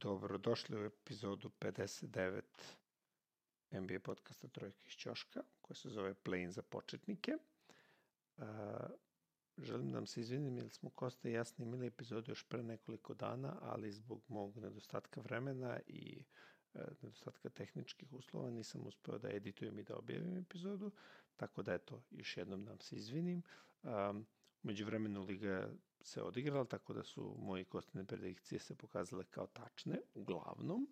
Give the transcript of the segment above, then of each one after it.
Dobrodošli u epizodu 59 NBA podcasta Trojka iz Ćoška, koja se zove Play za početnike. Uh, želim da vam se izvinim jer smo Kosta i ja snimili epizodu još pre nekoliko dana, ali zbog mog nedostatka vremena i uh, nedostatka tehničkih uslova nisam uspeo da editujem i da objavim epizodu, tako da eto, još jednom da vam se izvinim. Um, Među vremenu Liga se odigrala, tako da su moji kostine predikcije se pokazale kao tačne, uglavnom.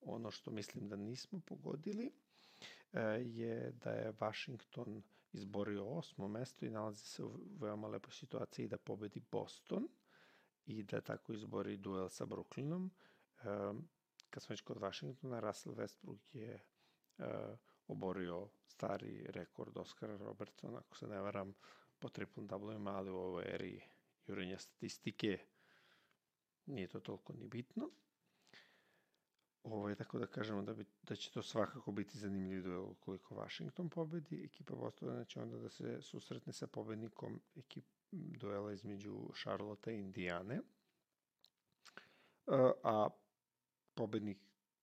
Ono što mislim da nismo pogodili e, je da je Washington izborio osmo mesto i nalazi se u veoma lepoj situaciji da pobedi Boston i da tako izbori duel sa Brooklynom. E, kad smo već kod Washingtona, Russell Westbrook je e, oborio stari rekord Oscara Robertsona, ako se ne varam, po triplom doublevima, ali u ovoj eri jurenja statistike nije to toliko ni bitno. Ovo je tako da kažemo da, bi, da će to svakako biti zanimljiv duel koliko Washington pobedi. Ekipa Bostona će onda da se susretne sa pobednikom ekip, duela između Charlotte i Indijane. A pobednik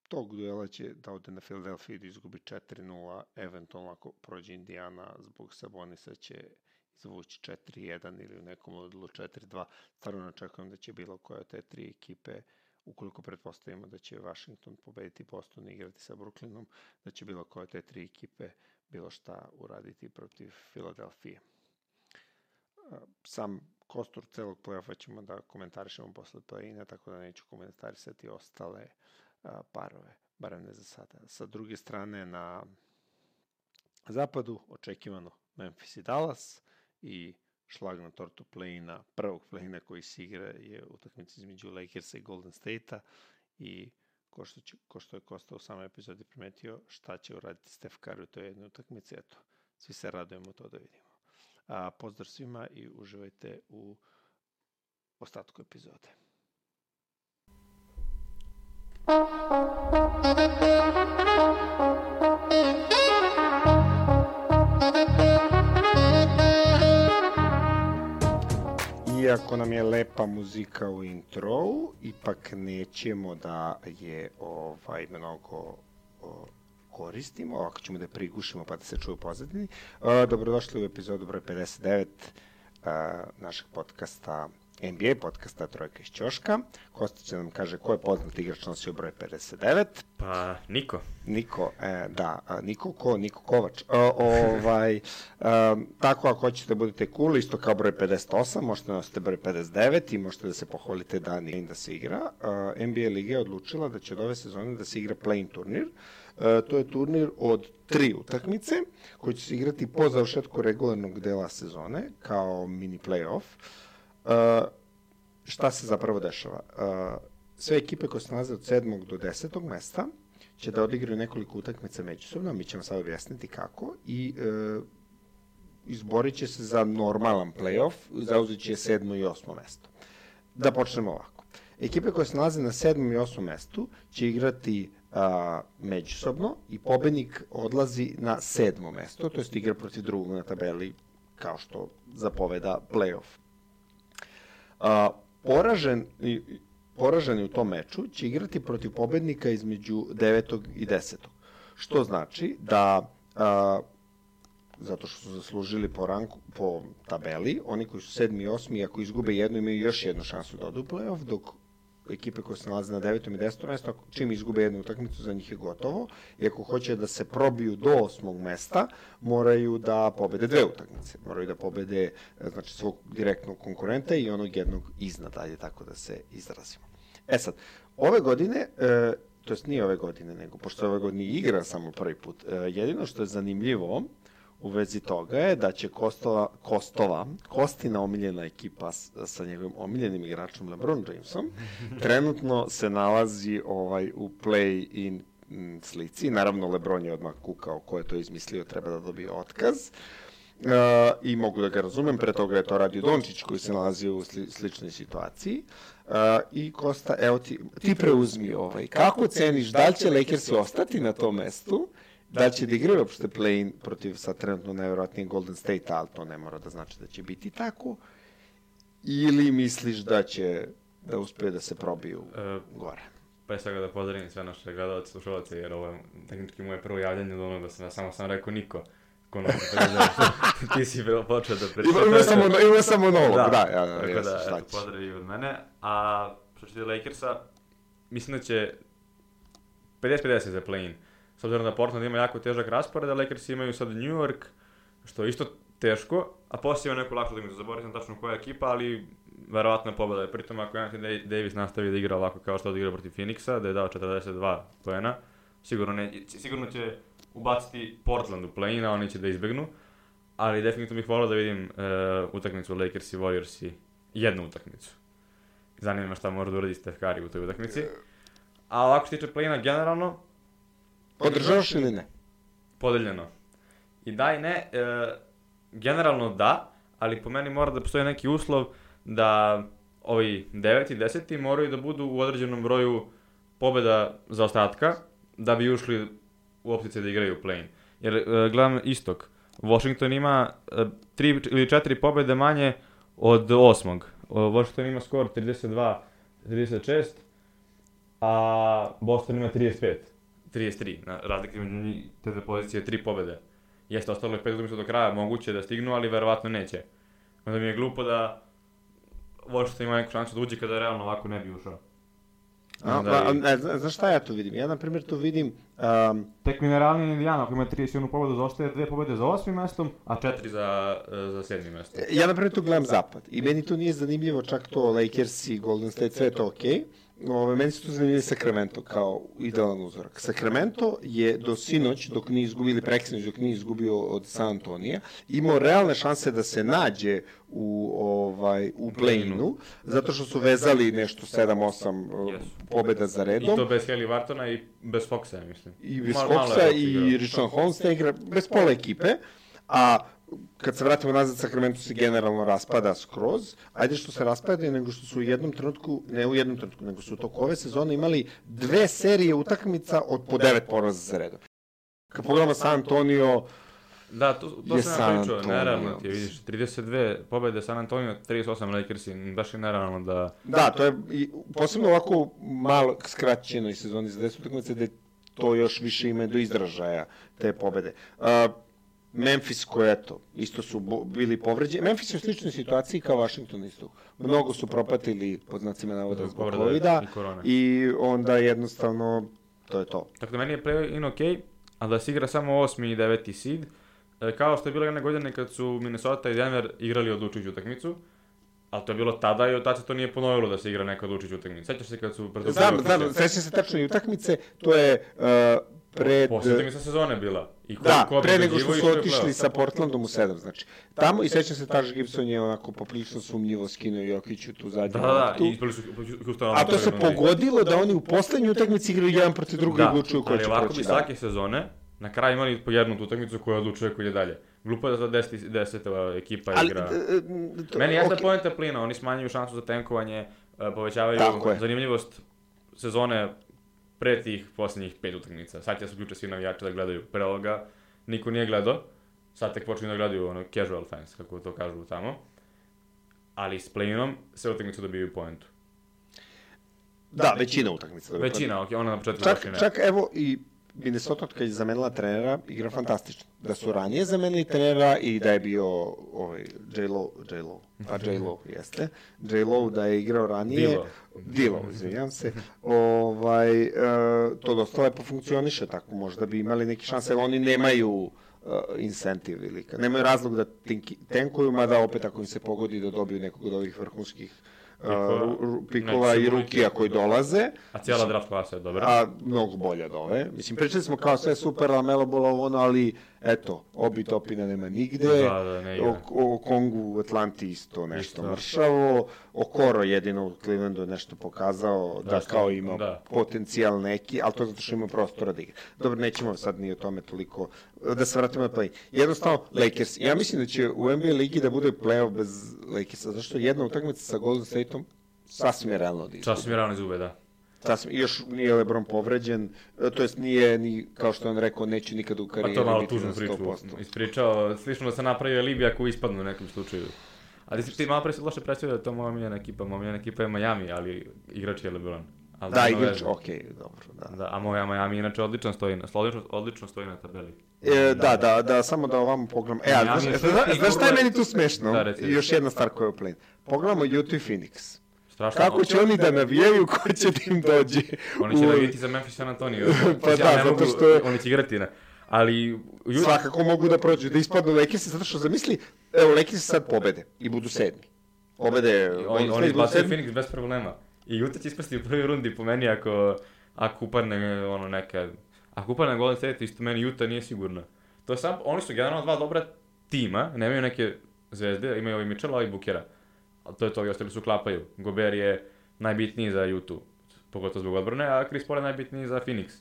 tog duela će da ode na Philadelphia i da izgubi 4-0, eventualno ako prođe Indijana zbog Sabonisa će izvući 4-1 ili u nekom modelu 4-2. Stvarno očekujem da će bilo koja od te tri ekipe ukoliko pretpostavimo da će Washington pobediti Boston i igrati sa Brooklynom, da će bilo koja te tri ekipe bilo šta uraditi protiv Filadelfije. Sam kostur celog playoffa ćemo da komentarišemo posle play-ina, tako da neću komentarisati ostale parove, barem ne za sada. Sa druge strane, na zapadu, očekivano Memphis i Dallas, i šlag na tortu play-ina, prvog play-ina koji se igra je utakmica između Lakersa i Golden State-a i ko što, će, ko što je Kosta u samoj epizodi primetio, šta će uraditi Steph Curry u toj jednoj utakmici, eto, svi se radujemo to da vidimo. A, pozdrav svima i uživajte u ostatku epizode. Iako nam je lepa muzika u introu, ipak nećemo da je ovaj mnogo o, koristimo, ovako ćemo da prigušimo pa da se čuje u pozadini. Dobrodošli u epizodu broj 59 a, našeg podcasta NBA podcasta Trojka iz Ćoška. Kosta će nam kaže ko je poznat igrač nosio broj 59. Pa, Niko. Niko, e, da, Niko ko, Niko Kovač. O, ovaj, um, tako ako hoćete da budete cool, isto kao broj 58, možete da nosite broj 59 i možete da se pohvalite da nije da se igra. Uh, NBA Liga je odlučila da će od ove sezone da se igra play-in turnir. Uh, to je turnir od tri utakmice koji će se igrati po završetku regularnog dela sezone kao mini play-off. Uh, šta se zapravo dešava? Uh, sve ekipe koje se nalaze od 7. do 10. mesta će da odigraju nekoliko utakmica međusobno, mi ćemo sad objasniti kako, i uh, izborit će se za normalan playoff, zauzet će 7. i 8. mesto. Da počnemo ovako. Ekipe koje se nalaze na 7. i 8. mestu će igrati a, međusobno i pobednik odlazi na 7. mesto, to je igra protiv drugog na tabeli kao što zapoveda playoff. A, poražen, poraženi u tom meču će igrati protiv pobednika između 9. i 10. Što znači da a, zato što su zaslužili po, ranku, po tabeli, oni koji su 7. i 8. ako izgube jednu imaju još jednu šansu da odu u playoff, dok ekipe koje se nalaze na 9. i 10. mesto, čim izgube jednu utakmicu, za njih je gotovo. I ako hoće da se probiju do 8. mesta, moraju da pobede dve utakmice. Moraju da pobede znači, svog direktnog konkurenta i onog jednog iznad, ajde tako da se izrazimo. E sad, ove godine, e, to jest nije ove godine, nego pošto ove godine igra samo prvi put, e, jedino što je zanimljivo, u vezi toga je da će Kostova, Kostova, Kostina omiljena ekipa sa njegovim omiljenim igračom LeBron Jamesom, trenutno se nalazi ovaj u play-in slici. Naravno, LeBron je odmah kukao ko je to izmislio, treba da dobije otkaz. Uh, I mogu da ga razumem, pre toga je to radio Dončić koji se nalazi u sli, sličnoj situaciji. Uh, I Kosta, evo ti, ti preuzmi ovaj. Kako ceniš, da li će Lakersi ostati na tom mestu da će da igraju uopšte play-in protiv sa trenutno najverovatnije Golden State, ali to ne mora da znači da će biti tako. Ili misliš da će da uspe da se probiju uh, gore? pre svega da pozdravim sve naše gledalce, slušalce, jer ovo je tehnički moje prvo javljanje od onoga sam ja samo sam rekao niko. Ko nosi 59. Ti si bilo počeo da pričaš. Ima, ima samo, ima samo novog, da, da, ja, tako da, šta eto, pozdrav i od mene. A što se tiče Lakersa, mislim da će 50-50 za play-in. S obzirom da Portland ima jako težak raspored, a Lakers imaju sad New York, što je isto teško, a poslije ima neku lakšu utakmicu, zaboravio sam tačno koja je ekipa, ali verovatno je pobeda. Pritom ako Anthony Da- Davis nastavi da igra ovako kao što odigrao protiv Phoenixa, da je dao 42 poena, sigurno, ne, sigurno će ubaciti Portland u play-in, a oni će da izbegnu. Ali definitivno bih volao da vidim uh, utakmicu Lakers i Warriors i jednu utakmicu. Zanima šta može da uradi Steph Curry u toj utakmici. A ovako što tiče play-ina generalno, Podržavaš ili ne? podeljeno. I da i ne, e, generalno da, ali po meni mora da postoji neki uslov da ovi 9 i 10 moraju da budu u određenom broju pobeda za ostatka, da bi ušli u optice da igraju play-in. Jer e, gledam istok, Washington ima e, tri ili četiri pobede manje od osmog. O, Washington ima skor 32-36, a Boston ima 35. 33, na, razlika te dve pozicije, tri pobede. Jeste, ostalo je pet utakmica do kraja, moguće da stignu, ali verovatno neće. Onda mi je glupo da Washington ima neku šansu da uđe kada realno ovako ne bi ušao. A, Onda a, i- zna- znaš šta ja tu vidim? Ja, na primjer, tu vidim... Um, Tek mineralni Indiana, ako ima 31 pobedu, zaostaje dve pobede za osmim mestom, a četiri za, e, za sedmim mestom. ja, na primjer, tu gledam zapad. I meni to nije zanimljivo, čak to Lakers i Golden State, sve je to okej. Ove, meni su tu zanimljivi Sacramento kao idealan uzorak. Sacramento je do sinoć, dok nije izgubili preksinoć, dok nije izgubio od San Antonija, imao realne šanse da se nađe u ovaj u play-inu, zato što su vezali nešto 7-8 Jesu. pobeda za I redom. to bez Haley Vartona i bez Foxa, mislim. i bez Foxa i. Richard Holmes igra bez pola ekipe, a kad se vratimo nazad, Sacramento se generalno raspada skroz. Ajde što se raspada, nego što su u jednom trenutku, ne u jednom trenutku, nego su u toku ove sezone imali dve serije utakmica od po devet poraza za redom. Kad pogledamo San Antonio, Da, to, to je sam ja pričao, nerealno ti je, vidiš, 32 pobede San Antonio, 38 Lakersi, baš je nerealno da... da, to je i, posebno ovako malo skraćenoj sezoni za deset utakmice, gde to još više ima do izražaja, te pobede. Uh, Memphis koji eto, isto su bili povređeni. Memphis je u sličnoj situaciji kao Washington isto. Mnogo su propatili pod znacima navoda zbog covida i korone. i onda jednostavno to je to. Tako da meni je play-in ok, a da se igra samo 8. i 9. seed, e, kao što je bilo jedne godine kad su Minnesota i Denver igrali odlučujuću utakmicu, ali to je bilo tada i od tada se to nije ponovilo da se igra neka odlučujuća utakmica. Sećaš se kad su Znam, znam, sećam se tačno i utakmice, to je uh, pred... Poslednja utakmica sezone bila. I ko, Da, ko pre nego što su je otišli sa Portlandom u 7, znači. Tamo, i sećam se, Taž Gibson je onako poprilično sumnjivo skinuo Jokiću tu zadnju Da, da, da, loptu. i su A to se pogodilo da oni u poslednjoj utakmici igraju jedan protiv drugog i Da, odlučuju ko ali će ovako proći bi dalje. svake sezone na kraju imali po jednu utakmicu koja odlučuje ko ide dalje. Glupo je da za 10, 10 ekipa Ali, igra. e, e, to- Meni jeste okej. poenta plina, oni smanjuju šansu za tenkovanje, e, povećavaju je. zanimljivost sezone pre tih posljednjih pet utakmica. Sad će da se uključe svi navijači da gledaju pre ovoga. Niko nije gledao. Sad tek počinju da gledaju ono casual fans, kako to kažu tamo. Ali s play-inom sve utakmice dobijaju poentu. Da, većina utakmica. da Većina, ok, ona na početku Čak, čak evo i Minnesota kad je zamenila trenera igra fantastično. Da su ranije zamenili trenera i da je bio ovaj, J-Lo, J-Lo, a J-Lo jeste, J-Lo da je igrao ranije, Dilo. Dilo, izvinjam se, ovaj, e, to dosta lepo funkcioniše, tako možda bi imali neke šanse, ali oni nemaju uh, incentiv ili ka- nemaju razlog da tinki, tenkuju, mada opet ako im se pogodi da dobiju nekog od ovih vrhunskih uh, Pikova. pikova i buniti. rukija koji dolaze, A cijela draft klasa je dobra. a mnogo bolje od ove. Mislim, pričali smo kao sve super, Lamelo ovo ono, ali eto, Obi Topina nema nigde, Da, da, ne o, o Kongu u Atlanti isto nešto Isto. mršavo, Okoro jedino u Clevelandu je nešto pokazao da, Da, što- kao ima da. potencijal neki, ali to zato što ima prostora da igra. Dobro, nećemo sad ni o tome toliko, da se vratimo na play. Jednostavno, Lakers, ja mislim da će u NBA ligi da bude playoff bez Lakersa, zašto jedna utakmica sa Golden Stateom sasvim je realno da izgubi. Sasvim je ravno iz ube, da. Sasvim, još nije Lebron povređen, e, to jest nije ni, kao što on rekao, neće nikad u Pa karijeri to je malo biti tužnu na priču 100%. ispričao, slično da se napravio Libija ako ispadnu u nekom slučaju. Ali ti, ti malo pre loše predstavio da je to moja miljena ekipa, moja miljena ekipa je Miami, ali igrač je LeBron. Ali Da, igrač, okej, dobro, da. Da, a moja Miami inače odlično stoji na, odlično, odlično stoji na tabeli. E, da, da, da, samo da ovamo pogledam. E, ali Miami znaš, znaš, znaš šta je meni tu smešno? Da, još jedna stvar koja je u play. Pogledamo Utah i Phoenix. Strašno. Kako će oni da navijaju, ko će da im dođe? Oni će u- navijeti za Memphis San Antonio. Pa Ja da, ne zato što je- Oni će igrati na... Ali... Svakako mogu da prođu, da ispadnu Lakersi, zato što zamisli, evo, Lakersi sad pobede i budu sedmi. Pobede, Oni, oni izbacuju. Phoenix bez problema. I Utah će ispasti u prvoj rundi po meni ako, ako upadne ono neka... Ako upadne Golden State, isto meni Utah nije sigurno. To je sam, oni su generalno dva dobra tima, nemaju neke zvezde, imaju ovaj Mitchella i Bookera. A to je to, i ostali su klapaju. Gober je najbitniji za Utah, pogotovo zbog odbrane, a Chris Paul je najbitniji za Phoenix.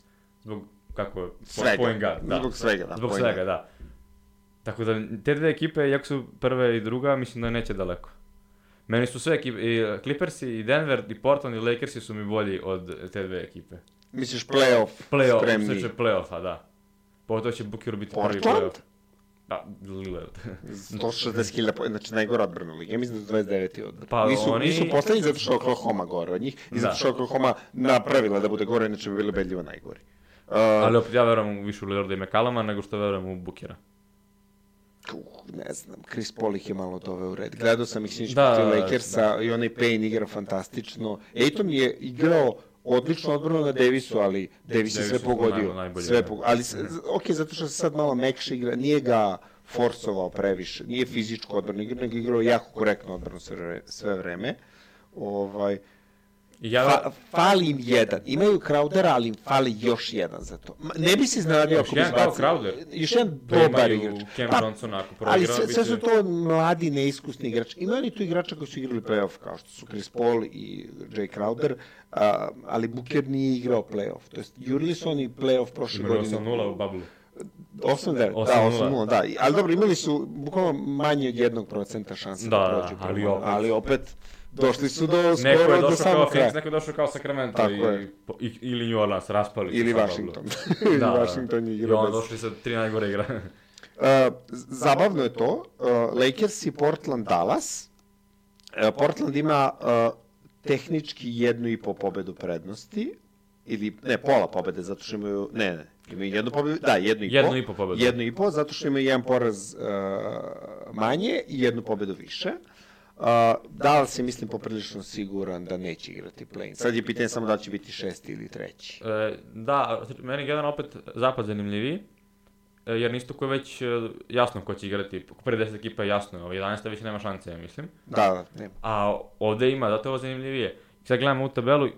Zbog, kako, Svega. point guard, da. Zbog svega, da. Zbog point svega, da. Tako da, te dve ekipe, jako su prve i druga, mislim da neće daleko. Meni su sve ekipe, i Clippersi, i Denver, i Portland, i Lakersi su mi bolji od te dve ekipe. Misliš playoff Playoff, spremni? sve će playoffa, da. Pogotovo će Booker biti prvi Portland? playoff. Da, Lillard. 160.000 po... znači najgora odbrana lige. Ja mislim da je 29. odbrana. Pa nisu, oni- nisu poslednji zato što Oklahoma gore od njih i zato Da. što Oklahoma napravila da bude gore, inače bi bili bedljivo najgori. Uh, Ali opet ja verujem više u Lillarda i McCalluma nego što verujem u Bookera. uh, ne znam, Chris Paul ih je malo doveo u red. Gledao sam ih siniš Da, protiv da, Lakersa i onaj Payne igra fantastično. Aiton je igrao odlično odbranu na Davisu, ali Davis je sve pogodio. sve da. pogo- ali, ok, zato što se sad malo mekše igra, nije ga forsovao previše, nije fizičko odbranu igra, nego igrao jako korektno odbranu sve, sve vreme. Ovaj, I ja, fa, fali im jedan. Imaju Crowdera, ali im fali još jedan za to. Ne bi se iznenadio Još ako bi izbacili. Crowder? Još jedan Pa dobar imaju igrač. Cam Pa, Johnson ako ali proigra, sve, bit sve će- su to mladi, neiskusni igrači. Imaju oni tu igrača koji su igrali playoff, kao što su Chris Paul i Jay Crowder, a, ali Booker nije igrao playoff. To jest, jurili su oni playoff prošle imali godine. 8-0 u bablu. 8-9, da, 8-0. 8-0, da. Ali dobro, imali su bukvalno manje od jednog procenta šanse da, Da, da, prođu. ali opet. ali opet došli su do Neko skoro je do došao samog kao kraja. Phoenix, neko je došao kao Sacramento Tako i, je. i, ili New Orleans, raspali. su Ili. Washington. Ili Da, da. Washington je I igrao onda bez... došli sa tri najgore igra. Uh, zabavno je to. Uh, Lakers i Portland Dallas. Uh, Portland ima uh, tehnički jednu i po pobedu prednosti. Ili, ne, pola pobede, zato što imaju, ne, ne, imaju jednu pobedu, da, jednu i po. Jednu i po pobedu. Jednu i po, zato što imaju jedan poraz uh, manje i jednu pobedu više. Uh, Dallas je, mislim, poprilično siguran da neće igrati play. Sad je pitanje samo da li će biti šesti ili treći. E, da, meni je generalno opet zapad zanimljiviji, e, jer na istoku je već e, jasno ko će igrati, pre 10 ekipa je jasno, ovo 11. već nema šanse, ja mislim. Da, ne. A ovde ima, zato je ovo zanimljivije. Sad gledamo u tabelu,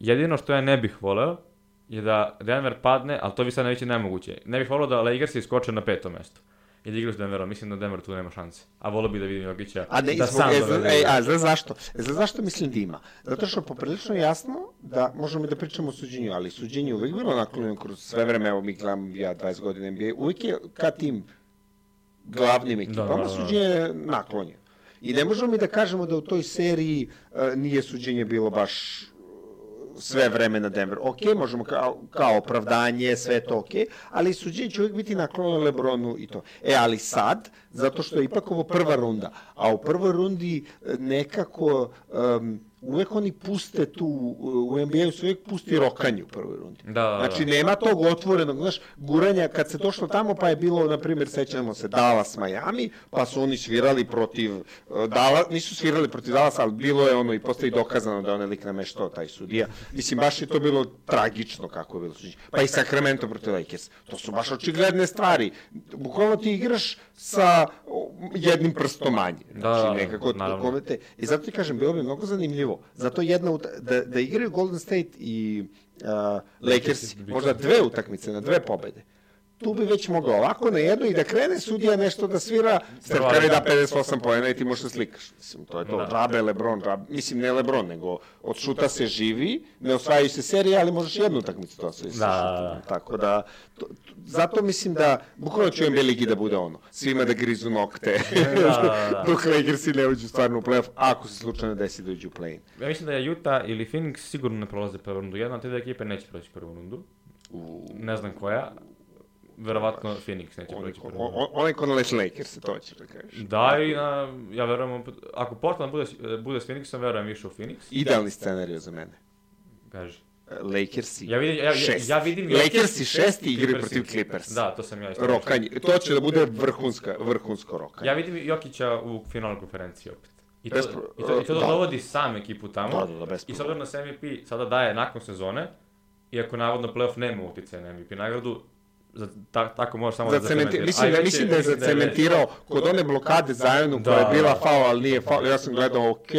jedino što ja ne bih voleo je da Denver padne, ali to vi sad neće nemoguće. Ne bih voleo da Lakers iskoče na peto mesto. I da igraju s Denverom, mislim da Denver tu nema šanse. A voleo bih da vidim Jokića A ne, da zbog, sam e, zna, e, a znaš zašto? E, znaš zašto mislim da ima? Zato što je poprilično jasno da možemo da pričamo o suđenju, ali suđenje je uvek bilo naklonjeno kroz sve vreme, evo mi gledam ja 20 godina NBA, uvek je ka tim glavnim ekipama Da, da, da. suđenje je naklonjeno. I ne možemo mi da kažemo da u toj seriji e, nije suđenje bilo baš sve vreme na Denver. Ok, možemo kao, kao opravdanje, sve je to ok, ali suđenje će uvijek biti naklonjeno Lebronu i to. E, ali sad, zato što je ipak ovo prva runda, a u prvoj rundi e, nekako um, uvek oni puste tu, u NBA-u se uvek pusti rokanje u prvoj rundi. Da, da, da. Znači, nema tog otvorenog, znaš, guranja, kad se došlo tamo, pa je bilo, na primjer, sećamo se Dallas Miami, pa su oni svirali protiv uh, Dallas, nisu svirali protiv Dallas, ali bilo je ono i postoji dokazano da je onaj lik nameštao taj sudija. Mislim, baš je to bilo tragično kako je bilo suđenje. Pa i Sacramento protiv Lakers. To su baš očigledne stvari. Bukvalno ti igraš sa jednim prstom manje. Da, Znači, da, nekako naravno. I zato ti kažem, bilo bi mnogo zanimljivo. Zato jedna, uta- da, da igraju Golden State i uh, Lakers, možda dve utakmice na dve pobede. Tu bi već mogao ovako na jednu i da krene sudija nešto da svira, Steph Curry da liga. 58 pojena i ti možeš da slikaš. Mislim, to je to. Da. Džabe, Lebron, džabe. Mislim, ne Lebron, nego od šuta se živi, ne osvajaju se serije, ali možeš jednu utakmicu Da, šutom. da, da. Tako da, to, to- zato mislim da, bukvalno ću NBA ligi da bude ono, svima da grizu nokte, Da, da, da. dok Lakersi ne uđu stvarno u playoff, ako se slučajno desi da uđu u play-in. Ja mislim da je Utah ili Phoenix sigurno ne prolaze prvu rundu. Jedna od te dve ekipe neće proći prvu rundu. Ne znam koja. Verovatno Phoenix neće On, proći on, onaj ko na Les Lakers, to ćeš da kažeš. Da, i na, ja verujem, ako Portland bude, s- bude s Phoenixom, verujem više u Phoenix. Idealni scenarij za mene. Kaži. Lakersi Ja vidim, ja, ja, šest. ja vidim Lakersi šesti Clippersi. protiv Clippersa. Da, to sam ja isto. Rokanje. To će da bude vrhunska, vrhunsko rokanje. Ja vidim Jokića u finalu konferencije opet. I to, Bez i pro- to, i to da. dovodi sam ekipu tamo. Da, da, da, bez I s obzirom da se MVP sada daje nakon sezone, iako navodno playoff nema utjecaja na MVP nagradu, za, ta, tako može samo da Zacementi, zacementira. mislim, da, mislim da je zacementirao kod one blokade Zajonu koja Da, je bila da. faul, ali nije faul. Ja sam gledao, ok,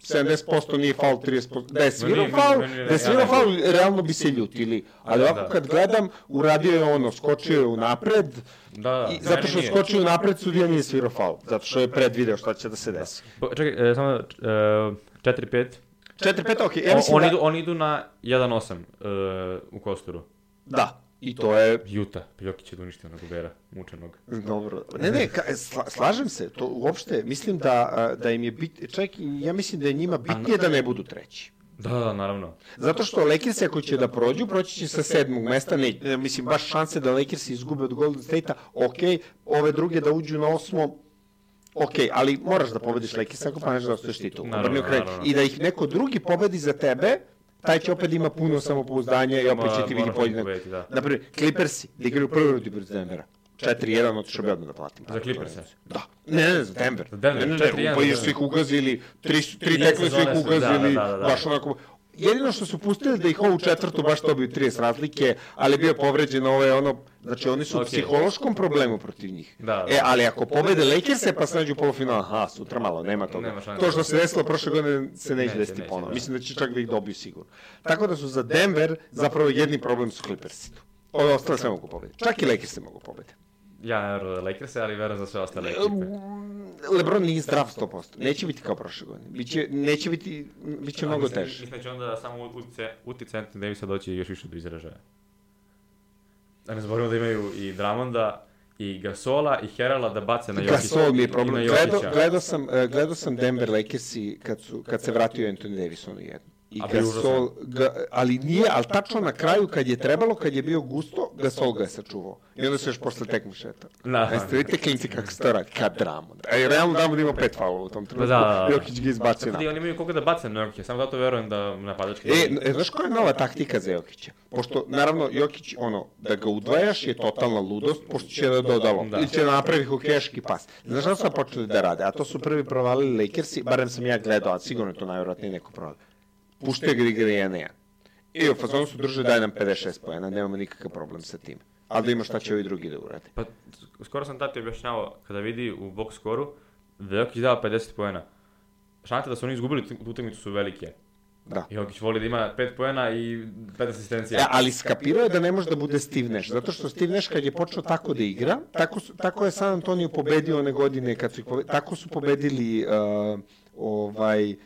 70% nije faul, 30%. Da je svirao faul, da je svirao ja faul, realno bi se ljutili. Ali ovako Da. kad gledam, uradio je ono, skočio je unapred, Da, da, i zato što skočio unapred, sudija nije svirao faul. Zato što je predvideo šta će da se desi. Čekaj, e, samo e, 4-5. 4-5, ok, ja O- mislim oni, da... idu, oni idu na 1-8 e, u Kosturu. Da, i to je Juta, Jokić je uništio na Gobera, mučenog. Dobro. Ne, ne, ka, sla, slažem se, to uopšte, mislim da, da im je bit, čak ja mislim da je njima bitnije da ne budu treći. Da, da, naravno. Zato što Lakersi ako će da prođu, proći će sa sedmog mesta, ne, ne, mislim, baš šanse da Lakersi izgube od Golden State-a, ok, ove druge da uđu na osmo, ok, ali moraš da pobediš Lakersi ako planeš da ostaješ titul. Naravno, naravno. I da ih neko drugi pobedi za tebe, taj će opet ima puno samopouzdanja i opet će ti vidi podjednak. da. Naprimjer, Clippersi, da igraju prvi rodi protiv Denvera. 4-1, otišao bi odmah da platim. Za Clipperse? Da. Ne, ne, za Denver. Za Denver, ne, ne, 4:1 ne, pa jer su ih ugazili, tri, tri tekme su ih ugazili, da, da, da, da. baš onako... Jedino što su pustili da ih ovu četvrtu baš dobiju 30 razlike, ali je bio povređen ovaj ono, znači oni su u Ok. psihološkom problemu protiv njih. Da, da. E, ali ako pobede Lakers-e pa se nađu u polufinalu, aha, sutra malo, nema toga. Nema to što se desilo prošle godine se neće Neće, desiti ponovo. da. Mislim da će čak da ih dobiju sigurno. Tako da su za Denver zapravo jedni problem su Clippersi. Ove ostale sve mogu pobediti. Čak i Lakers se mogu pobediti. Ja ne verujem za Lakers, ali verujem za sve ostale ekipe. Lebron nije zdrav 100%. Neće biti kao prošle godine. Biće, neće biti, biće mnogo teže. Mislim da će onda samo utice, utice Anthony Davisa doći još više do izražaja. Da ne zaboravimo da imaju i Dramonda, i Gasola, i Herala da bace na Jokića. Gasol mi je i problem. Gledao, gledao, sam, eh, gledao sam Denver Lakersi kad, su, kad se vratio Anthony Davis ono jedno. I Gasol, ga, ali nije, ali tačno na kraju kad je trebalo, kad je bio gusto, Gasol ga je sačuvao. I onda se još posle tekme šeta. Da. Jeste vidite klinci kako se to radi, kad Dramond. A i realno Dramond ima pet faula u tom trenutku. Da, da, da. Jokić ga izbacio na. da i oni imaju koga da bace na Jokića, samo zato verujem da napadački... E, n- znaš koja je nova taktika za Jokića? Pošto, naravno, Jokić, ono, da ga udvajaš je totalna ludost, pošto će da doda loptu. Da. Ili će da napravi hokeješki pas. Znaš šta su počeli da rade? A to su prvi provalili Lakersi, barem sam ja gledao, a sigurno je to najvjerojatnije neko provalio. Puštaju ga da igra 1 I u fazonu su drže daj nam 56 pojena, nemamo nikakav problem sa tim. Ali da ima šta će ovi drugi da urade. Pa, skoro sam tati objašnjavao, kada vidi u box skoru da je Jokić dao 50 poena. Šanse da su oni izgubili tu utakmicu su velike. Da. Jokić voli da ima 5 poena i 5 asistencija. E, ali skapirao je da ne može da bude Steve Nash, zato što Steve Nash kad je počeo tako da igra, tako, su, tako je San Antonio pobedio one godine, kad su tako su pobedili uh, ovaj, uh,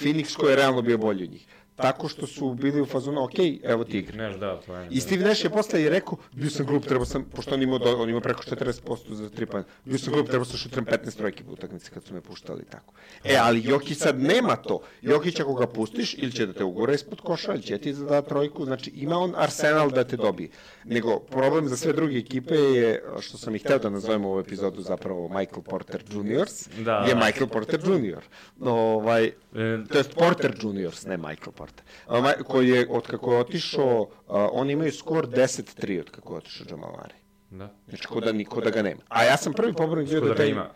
Phoenix koji je realno bio bolji od njih. Tako što su bili u fazonu, ok, evo ti igra. Da, poena. I Steve Nash je posle i rekao, bio sam glup, trebao sam, pošto on ima, do, on ima preko 40% za 3 pojena, bio sam glup, trebao sam šutram 15 trojki po utakmici kad su me puštali tako. E, ali Jokić sad nema to. Jokić ako ga pustiš, ili će da te ugura ispod koša, ili će ti da trojku, znači ima on arsenal da te dobije. Nego, problem za sve druge ekipe je, što sam i hteo da nazovem ovu epizodu zapravo Michael Porter Juniors, Da. je Michael Porter Junior. Ovaj, E, to jest Porter Juniors, ne Michael Porter, a, ma- koji je, od kako je otišao, a, oni imaju skor 10-3 od kako je otišao Jamal Murray. da. Znači, ko da, ni, ko da ga nema. A ja sam prvi pobornik bio da, da ga ima.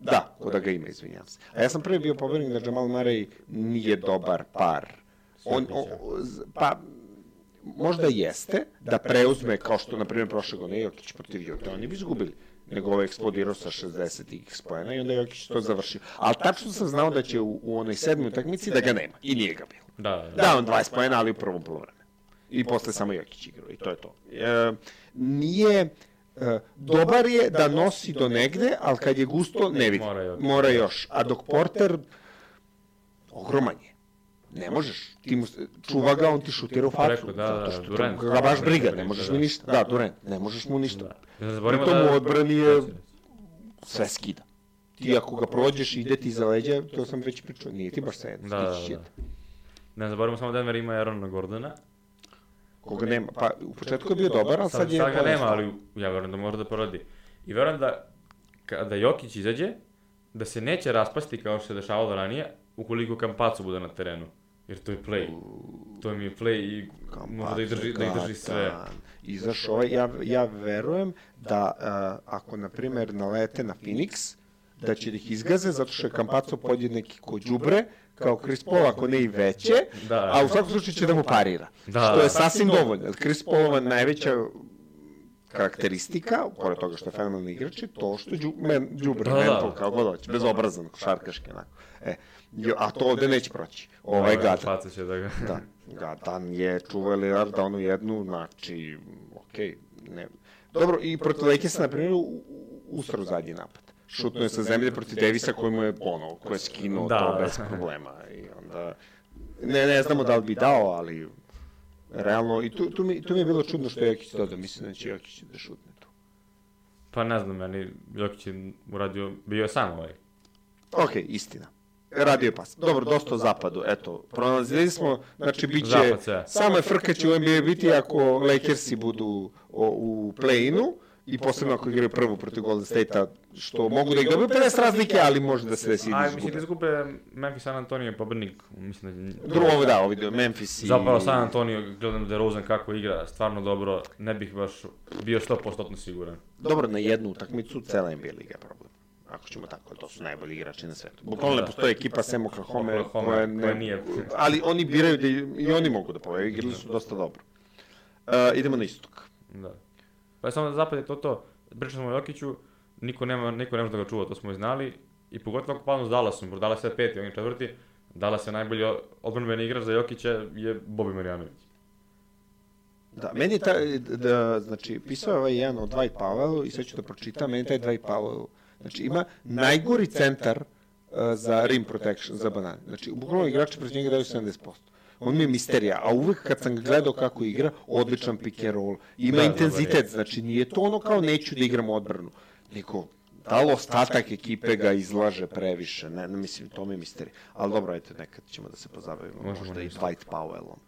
Da, ko da ga ima, izvinjavam se. A ja sam prvi bio pobornik da Jamal Murray nije dobar par. On, o, pa, možda jeste, da preuzme, kao što, na primjer, prošle godine Jokić protiv Jute, oni bi izgubili nego ovo eksplodirao sa 60 x pojena i onda je Jokić to završio. Ali tačno sam znao da će u, u onoj sedmoj utakmici da ga nema. I nije ga bilo. Da, da, da. Da, on 20 pojena, ali u prvom polovremenu. I posle samo Jokić igrao i to je to. E, nije... E, dobar je da nosi do negde, ali kad je gusto, ne vidi. Mora još. A dok Porter, ogroman je. Ne možeš. Ti mu, čuva ga, on ti šutira u facu. Rekao, da, da, zato što Durant. ga baš briga, ne možeš da. mu ništa. Da, Durant, ne možeš mu ništa. Da. Pritom da... u odbrani je sve skida. Ti ako ga prođeš, ide ti za leđa, to sam već pričao, nije ti baš sve Da, da, da. Ne zaboravimo samo Denver ima Aarona Gordona. Koga nema, pa u početku je bio dobar, ali sad, Sad, je... sad ga nema, ali ja verujem da može da poradi. I verujem da kada Jokić izađe, da se neće raspasti kao što se dešavalo ranije, ukoliko Kampacu bude na terenu. Jer to je play. To mi je play i može da ih drži, da ih drži sve. Izašao ovaj, ja, ja verujem da uh, ako, na primjer, nalete na Phoenix, da će da ih izgaze zato što je Kampaco podjednaki ko džubre, kao Chris Paul, ako ne i veće, da. a u svakom slučaju će da mu parira. Da. Što je sasvim dovoljno. Chris Paulova najveća karakteristika, pored toga što je fenomenalni igrač, je to što je džubre, da, mental, kao god hoće, bezobrazan, šarkaški, onako. E, a to ovde neće proći. Ovaj gadan. Faca će da ga... da, gadan je čuvao Lillard da onu jednu, znači, okej, okay, ne. Dobro, i protiv Lakers, na primjer, usro zadnji napad. Šutno je sa zemlje protiv Davisa koji mu je, ono, koji je skinuo da. to bez problema. I onda, ne, ne znamo da li bi dao, ali realno, i tu, tu, mi, tu mi je bilo čudno što je Jokić dodao, mislim da će Jokić da šutne tu. Pa ne znam, meni Jokić je uradio, bio je sam ovaj. Ok, istina radio je pas. Dobro, dosta o zapadu, eto, pronalazili smo, znači bit će, samo je frka će u NBA biti ako Lakersi budu o, u play-inu, i posebno ako igraju prvu protiv Golden State-a, što mogu da ih dobiju 50 razlike, ali može da se desi da izgube. Aj, mislim da izgube Memphis San Antonio pobednik, mislim da... Drugo, ovo da, vidio, Memphis i... Zapravo San Antonio, gledam da Rosen kako igra, stvarno dobro, ne bih baš bio 100% siguran. Dobro, na jednu utakmicu, cela NBA liga je problem ako ćemo tako, to su najbolji igrači na svetu. Bukvalno ne da. postoji ekipa sem Oklahoma koja, ne, nije. Ali oni biraju da i oni mogu da povedaju, igrali su dosta dobro. Uh, idemo na istok. Da. Pa samo da zapad je to to, pričali smo o Jokiću, niko nema, niko ne može da ga čuva, to smo i znali, i pogotovo ako padnu s Dallasom, Dallas je peti, on je četvrti, Dallas je najbolji odbranbeni igrač za Jokića je Bobi Marjanović. Da, meni je ta, da, znači, pisao je ovaj jedan od Dwight Powellu i sve ću da pročitam, meni taj Dwight Powell Znači, ima najgori centar uh, za rim protection, za banane. Znači, bukvalno igrači protiv njega daju 70%. On mi je misterija, a uvek kad sam gledao kako igra, odličan pick and roll, ima da, intenzitet, znači nije to ono kao neću da igram odbranu, nego da li ostatak ekipe ga izlaže previše, ne, ne mislim, to mi je misterija. Ali dobro, ajte, nekad ćemo da se pozabavimo, možda, i Dwight Powellom.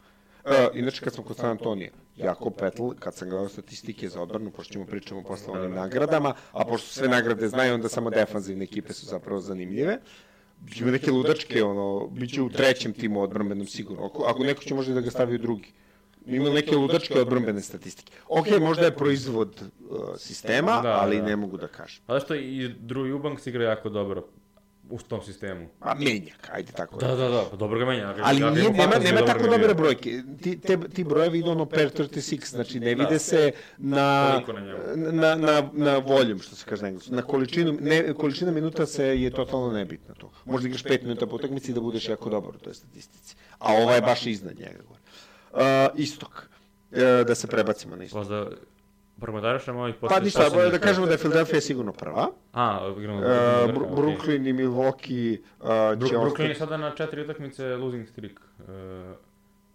Uh, inače, kad sam kod San Antonija, Jako Petl, kad sam gledao statistike za odbranu, pošto ćemo pričamo posle onim nagradama, a pošto sve nagrade znaju, onda samo defanzivne ekipe su zapravo zanimljive. Biće neke ludačke, ono, biće u trećem timu odbranbenom sigurno. Ako, ako neko će možda da ga stavi u drugi. Ima neke ludačke odbrambene statistike. Ok, možda je proizvod uh, sistema, da, ali da. ne mogu da kažem. A što i Drew Eubanks igra jako dobro u tom sistemu. A menjak, ajde tako. Da, da, da, pa dobro ga menja. Ali ja, nije, nema, nema tako dobre brojke. Ti, te, ti brojevi idu ono per 36, znači ne vide da. se na, na, na, na, na voljum, što se kaže na englesku. Na količinu, ne, količina minuta se je totalno nebitna to. Možda igraš 5 minuta po utakmici da budeš jako dobar u toj statistici. A ova je baš iznad njega. Uh, istok. Uh, da se prebacimo na istok. Možda Promodašamo ovih posle... Pa ništa, da kažemo da je Philadelphia sigurno prva. A, igramo... Uh, Br Brooklyn i Milwaukee uh, će Brooklyn je sada na četiri utakmice losing streak. Uh,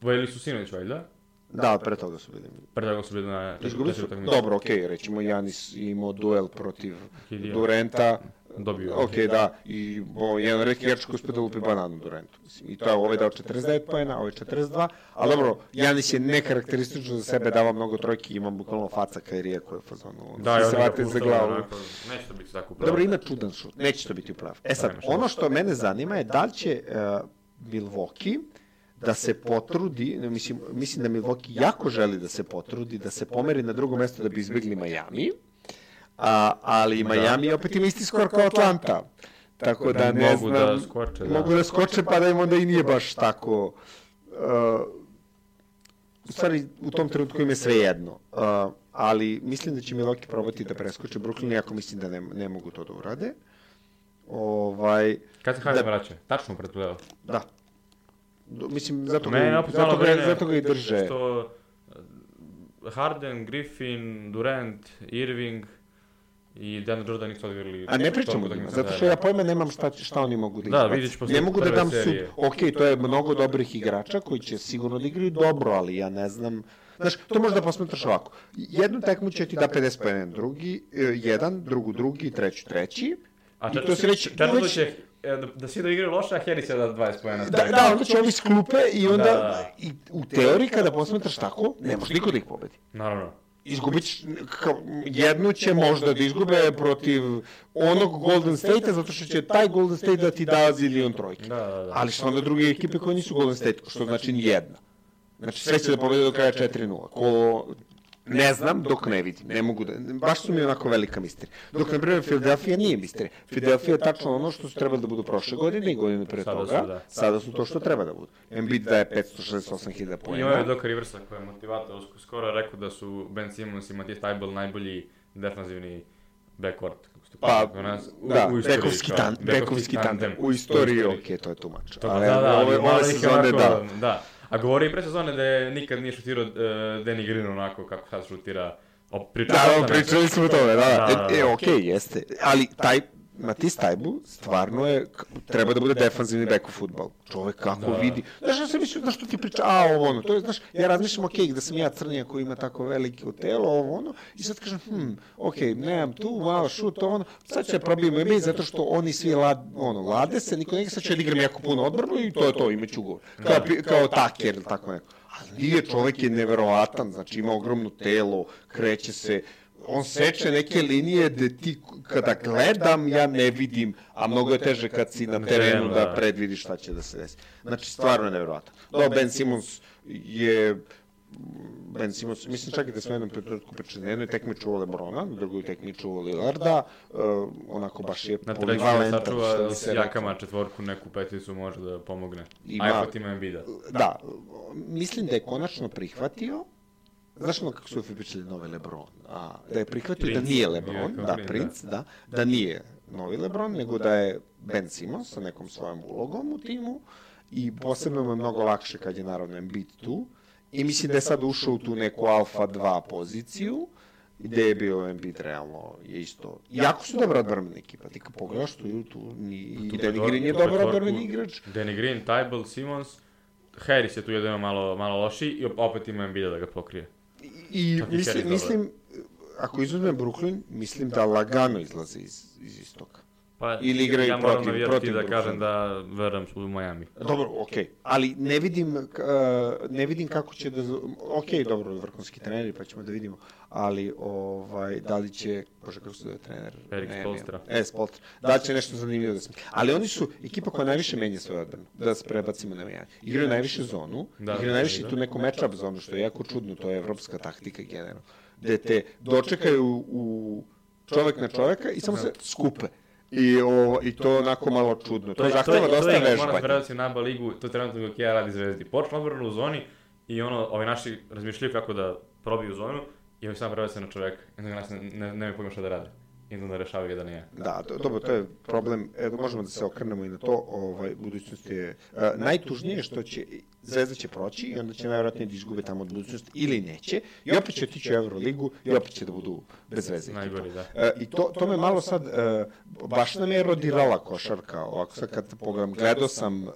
Vojeli su sinoć, valjda? Da, pre toga su bili. Pre toga su bili na četiri utakmice. Dobro, okej, okay, rećemo Janis imao duel protiv Durenta, dobio. Ok, da, i bo, jedan reki igrač koji uspio da lupi bananu Durantu. Mislim, I to je ovaj dao 49 pojena, ovaj 42, ali dobro, Janis je nekarakteristično za sebe dava mnogo trojki, ima bukvalno faca Kairija koja je fazonu. Da, se vate za glavu. Neće to biti tako upravo. Dobro, ima čudan šut, neće to biti upravo. E sad, ono što mene zanima je da li će uh, Milwaukee da se potrudi, mislim, mislim da Milwaukee jako želi da se potrudi, da se pomeri na drugo mesto da bi izbjegli Miami, a, ali Miami da. opet ima isti skor kao Atlanta. Tako da ne mogu znam, da skoče, da. mogu da skoče pa da im onda i nije baš tako uh, u stvari u tom trenutku im je sve jedno. Uh, ali mislim da će Milwaukee probati da preskoče Brooklyn, iako mislim da ne, ne mogu to da urade. Ovaj, Kad se Harden da, vraća? Tačno pred playoff? Da. Mislim, zato ga, ne, zato, ga, zato ga i drže. Što Harden, Griffin, Durant, Irving, i Dan Jordan nisu odigrali... A ne pričamo o njima, zato što ja pojma nemam šta, šta oni mogu da izbaci. Da, vidiš posle Ne mogu da dam sud. Ok, to je mnogo dobrih igrača koji će sigurno da igraju dobro, ali ja ne znam... Znaš, to možda posmetraš ovako. Jednu tekmu će ti da 50 po jedan, drugi, e, jedan, drugu, drugi, treći, treći. A četvrto, to se već, četvrto će e, da, da svi da igraju loše, a Harris je da 20 pojena. Da, da, onda će ovi sklupe i onda, da, da. i u teoriji kada posmetraš tako, ne može niko da ih pobedi. Naravno. Izgubit jednu će možda da izgube protiv onog Golden State-a, zato što će taj Golden State da ti da zilion trojke. Da, da, da. Ali su onda druge ekipe koje nisu Golden State, što znači ni jedna. Znači sve će da pobede do kraja 4-0. Ko Ne znam dok ne vidim, ne mogu da, baš su mi onako velika misterija. Dok, na primjer, Philadelphia nije misterija. Philadelphia je tačno ono što su trebali da budu prošle godine i godine pre Sada toga. su, da. Sada su to što treba da budu. Embiid daje 568.000 Imao je pojena. Doka Riversa koji je motivator, skoro rekao da su Ben Simmons i Matisse Tybal najbolji defanzivni backcourt. Pa, nas, u- da, u istoriji, bekovski, tan, bekovski tandem. U istoriji, okej, to je tumač. To, Ali, da, da, ove, ove sezone, da. da. A govori i pre sezone da je nikad nije šutirao uh, Danny Green onako kako sad šutira. O, pričao Da, da, pričali smo o tome, da, da. Da, da, da. E, e okej, jeste. Ali taj, Matis Tajbu stvarno je, treba da bude defanzivni bek u futbol. Čovek kako Da. vidi. Znaš, ja sam mislio, znaš što ti priča, a ovo ono, to je, znaš, ja razmišljam, okej, da sam ja crnija koji ima tako veliko telo, ovo ono, i sad kažem, hm, okej, nemam tu, malo šut, ovo ono, sad će probijemo i mi, zato što oni svi lad, ono, lade se, niko nekaj sad će da igram jako puno odbranu i to je to, imaću gol. Kao, pi- kao taker ili tako neko. Ali nije, čovek je neverovatan, znači ima ogromno telo, kreće se, on seče neke linije gde ti kada gledam ja ne vidim, a mnogo je teže kad si na terenu da da. predvidiš šta će da se desi. Znači stvarno je nevjerovatan. Da, Ben Simmons je Ben Simmons, mislim čak i da smo jednom trenutku pričali, na jednoj tekmi čuvao Lebrona, na drugoj tekmi čuvao Lillarda, uh, onako baš je Na treću da polivalentan, sačuva se jakama četvorku, neku peticu može da pomogne. Ima- A ipak ima Embiida. Da, mislim da je konačno prihvatio, znaš ono kako su pričali novi Lebron, a, da je prihvatio Prince. da nije Lebron, kao da, Prince, Prince, da, da nije novi Lebron, nego da je Ben Simmons sa nekom svojom ulogom u timu i posebno mu je mnogo lakše kad je naravno Embiid tu i mislim da je sad ušao u tu neku alfa 2 poziciju gde je bio Embiid realno je isto. Jako su dobra odbrambena ekipa, ti kad pogledaš tu, tu ni, i Tu Danny Green je dobar odbrambeni igrač, Danny Green, Tybal, Simmons, Harris je tu jedino malo, malo lošiji i opet ima Embiida da ga pokrije. И мислим, мислим, ако изузме Бруклин, мислим да, да Лагано излази из, из истока. Pa, Ili igraju ja protiv- navijati protiv da kažem da verujem u Miami. Dobro, okej. Ali ne vidim, uh, ne vidim kako će da... Okej, dobro, vrhunski treneri, pa ćemo da vidimo. Ali, ovaj, da li će... Bože, kako se zove trener? Erik ne, E, Spolstra. Da li će nešto zanimljivo da se... Ali oni su ekipa koja najviše menja svoju odbranu. Da se prebacimo na Miami. Igraju najviše zonu, Da, igraju da, najviše da. tu neku matchup zonu, što je jako čudno, to je evropska taktika generalno. Gde te dočekaju u čovek na čoveka i samo se skupe. I, o, I to je onako malo čudno. To, zahteva dosta Moram vežbanja. se vratiti na ABA ligu, to je trenutno dok ja radi zvezdi. Počnu odbranu u zoni i ono, ovi naši razmišljaju kako da probiju zonu i ovi sam prebace na čoveka. I onda ga nas ne, ne, nemaju pojma šta da rade. I onda rešavaju jedan i ja. Da, do, dobro, to je problem, evo, možemo da se okrenemo i na to, ovaj, budućnost je, uh, najtužnije je što će, Zvezda će proći i onda će najvjerojatnije da izgube tamo od budućnosti ili neće, i opet će otići u Euroligu i opet će da budu bez veze. ekipa. Najgori, da. E, I to, to me malo sad, e, baš nam je rodirala košarka, ovako sad kad pogledam, gledao sam e,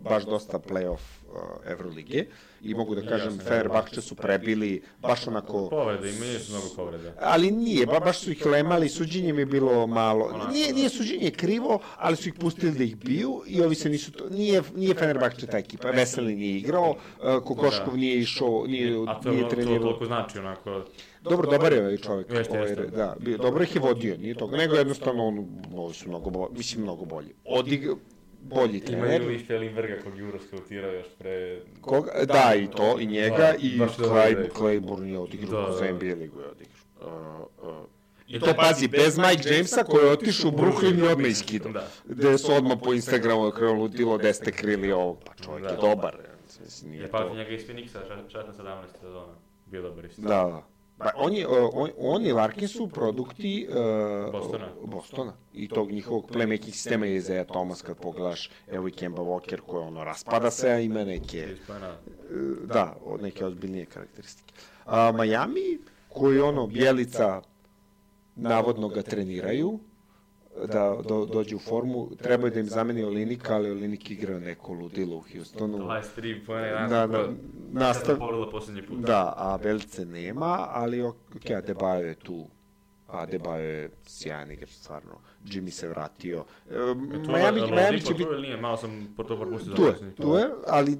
baš dosta playoff e, Evrolige i mogu da kažem. Fenerbahče su prebili baš onako, Povrede, imaju su mnogo povreda. ali nije, ba, baš su ih lemali, suđenje mi je bilo malo, nije, da. nije suđenje krivo, ali su ih pustili da ih biju i ovi se nisu, to, nije, nije Fenerbahče ta ekipa, Veseli nije igrao, e, Kokoškov Da. nije išao, nije, to, nije to trenirao. toliko znači, onako, Dobro, dobar je ovaj čovjek. Jeste, ovaj, jeste. Da, bio, dobro ih je vodio, nije toga, nego jednostavno on, ovi su mnogo bolji, mislim mnogo bolji. Odig, bolji trener. imaju i Felinberga kog Juro skautirao još pre... Koga, da, i to, i njega, Da, i Clay, igraju. Claiborne je odigrao Da, za da. NBA ligu je odigrao. Uh, uh. I to, pazi, bez Mike Jamesa koji je otišao u Brooklyn i odmah iskidao. Da. Gde su odmah po Instagramu krenulo ludilo gde ste krili ovog, pa čovjek Da. je dobar. Mislim, nije Je to... pamtim njega iz Phoenixa, 16-17 sezona. Bio dobar isto. Da, da. Pa on, je, uh, on, on i Larkin su produkti uh, Bostona. Bostona i tog njihovog playmaking sistema je Isaiah Thomas kad pogledaš, evo i Kemba Walker koji ono raspada se, a ima neke, uh, da, od neke ozbiljnije karakteristike. A Miami, koji ono, Bjelica, navodno ga treniraju, da do, dođe u formu, treba da im zameni Olinika, ali Olinik igra neko ludilo u Houstonu. 23 pojene, Da, da, nastav, Povrlo posljednji put. Da, a Belice nema, ali ok, Adebayo je tu. Adebayo je sjajan igrač, stvarno. Jimmy se vratio. E, Miami, je Miami će tu biti... nije? Malo sam to propustio. Tu je, tu je, ali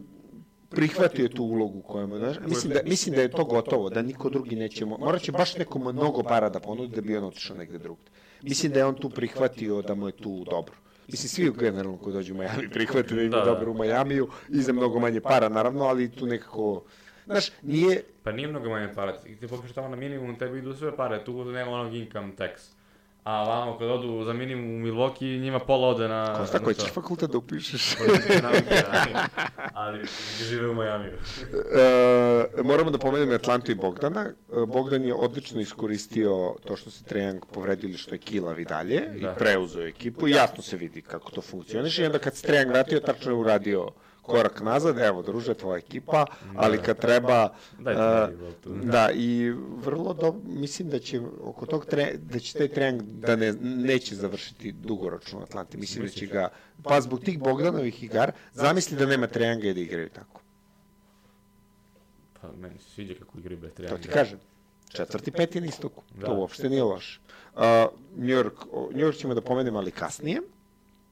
prihvatio tu ulogu koju mu daš. Mislim da, mislim da je to gotovo, da niko drugi neće, mo- morat će baš nekom mnogo para da ponudi da bi on otišao negde drugde. Mislim da je on tu prihvatio da mu je tu dobro. Mislim, svi generalno koji dođu u Miami prihvate da im je Da, da. dobro u Majamiju i za mnogo manje para, naravno, ali tu nekako, znaš, nije, Pa nije mnogo manje para. Ti popišeš tamo na minimum, tebi idu sve pare, tu nema onog income tax. A vamo kad odu za minimum u Milwaukee, njima pola ode na... Kosta, na koji ćeš fakultet da upišeš? Nauke, ali, žive u Majamiju. E, moramo da pomenemo Atlantu i Bogdana. E, Bogdan je odlično iskoristio to što se Trejang povredio ili što je kilav i dalje Da. i preuzeo ekipu i jasno se vidi kako to funkcioniše i onda kad se Trejang vratio, tačno je uradio korak nazad, evo, druže, tvoja ekipa, ali kad treba... Tu. Da, i vrlo dobro, mislim da će oko tog tre, da će taj Trejang da ne, neće završiti dugoročno u Atlanti. Mislim da će ga, pa zbog tih Bogdanovih igara, zamisli da nema Trejanga i da igraju tako. Pa meni se sviđa kako igraju bez To treninga. ti kažem. Četvrti, peti na istoku. Da. To uopšte nije loše. Uh, New York, New York ćemo da pomenemo, ali kasnije.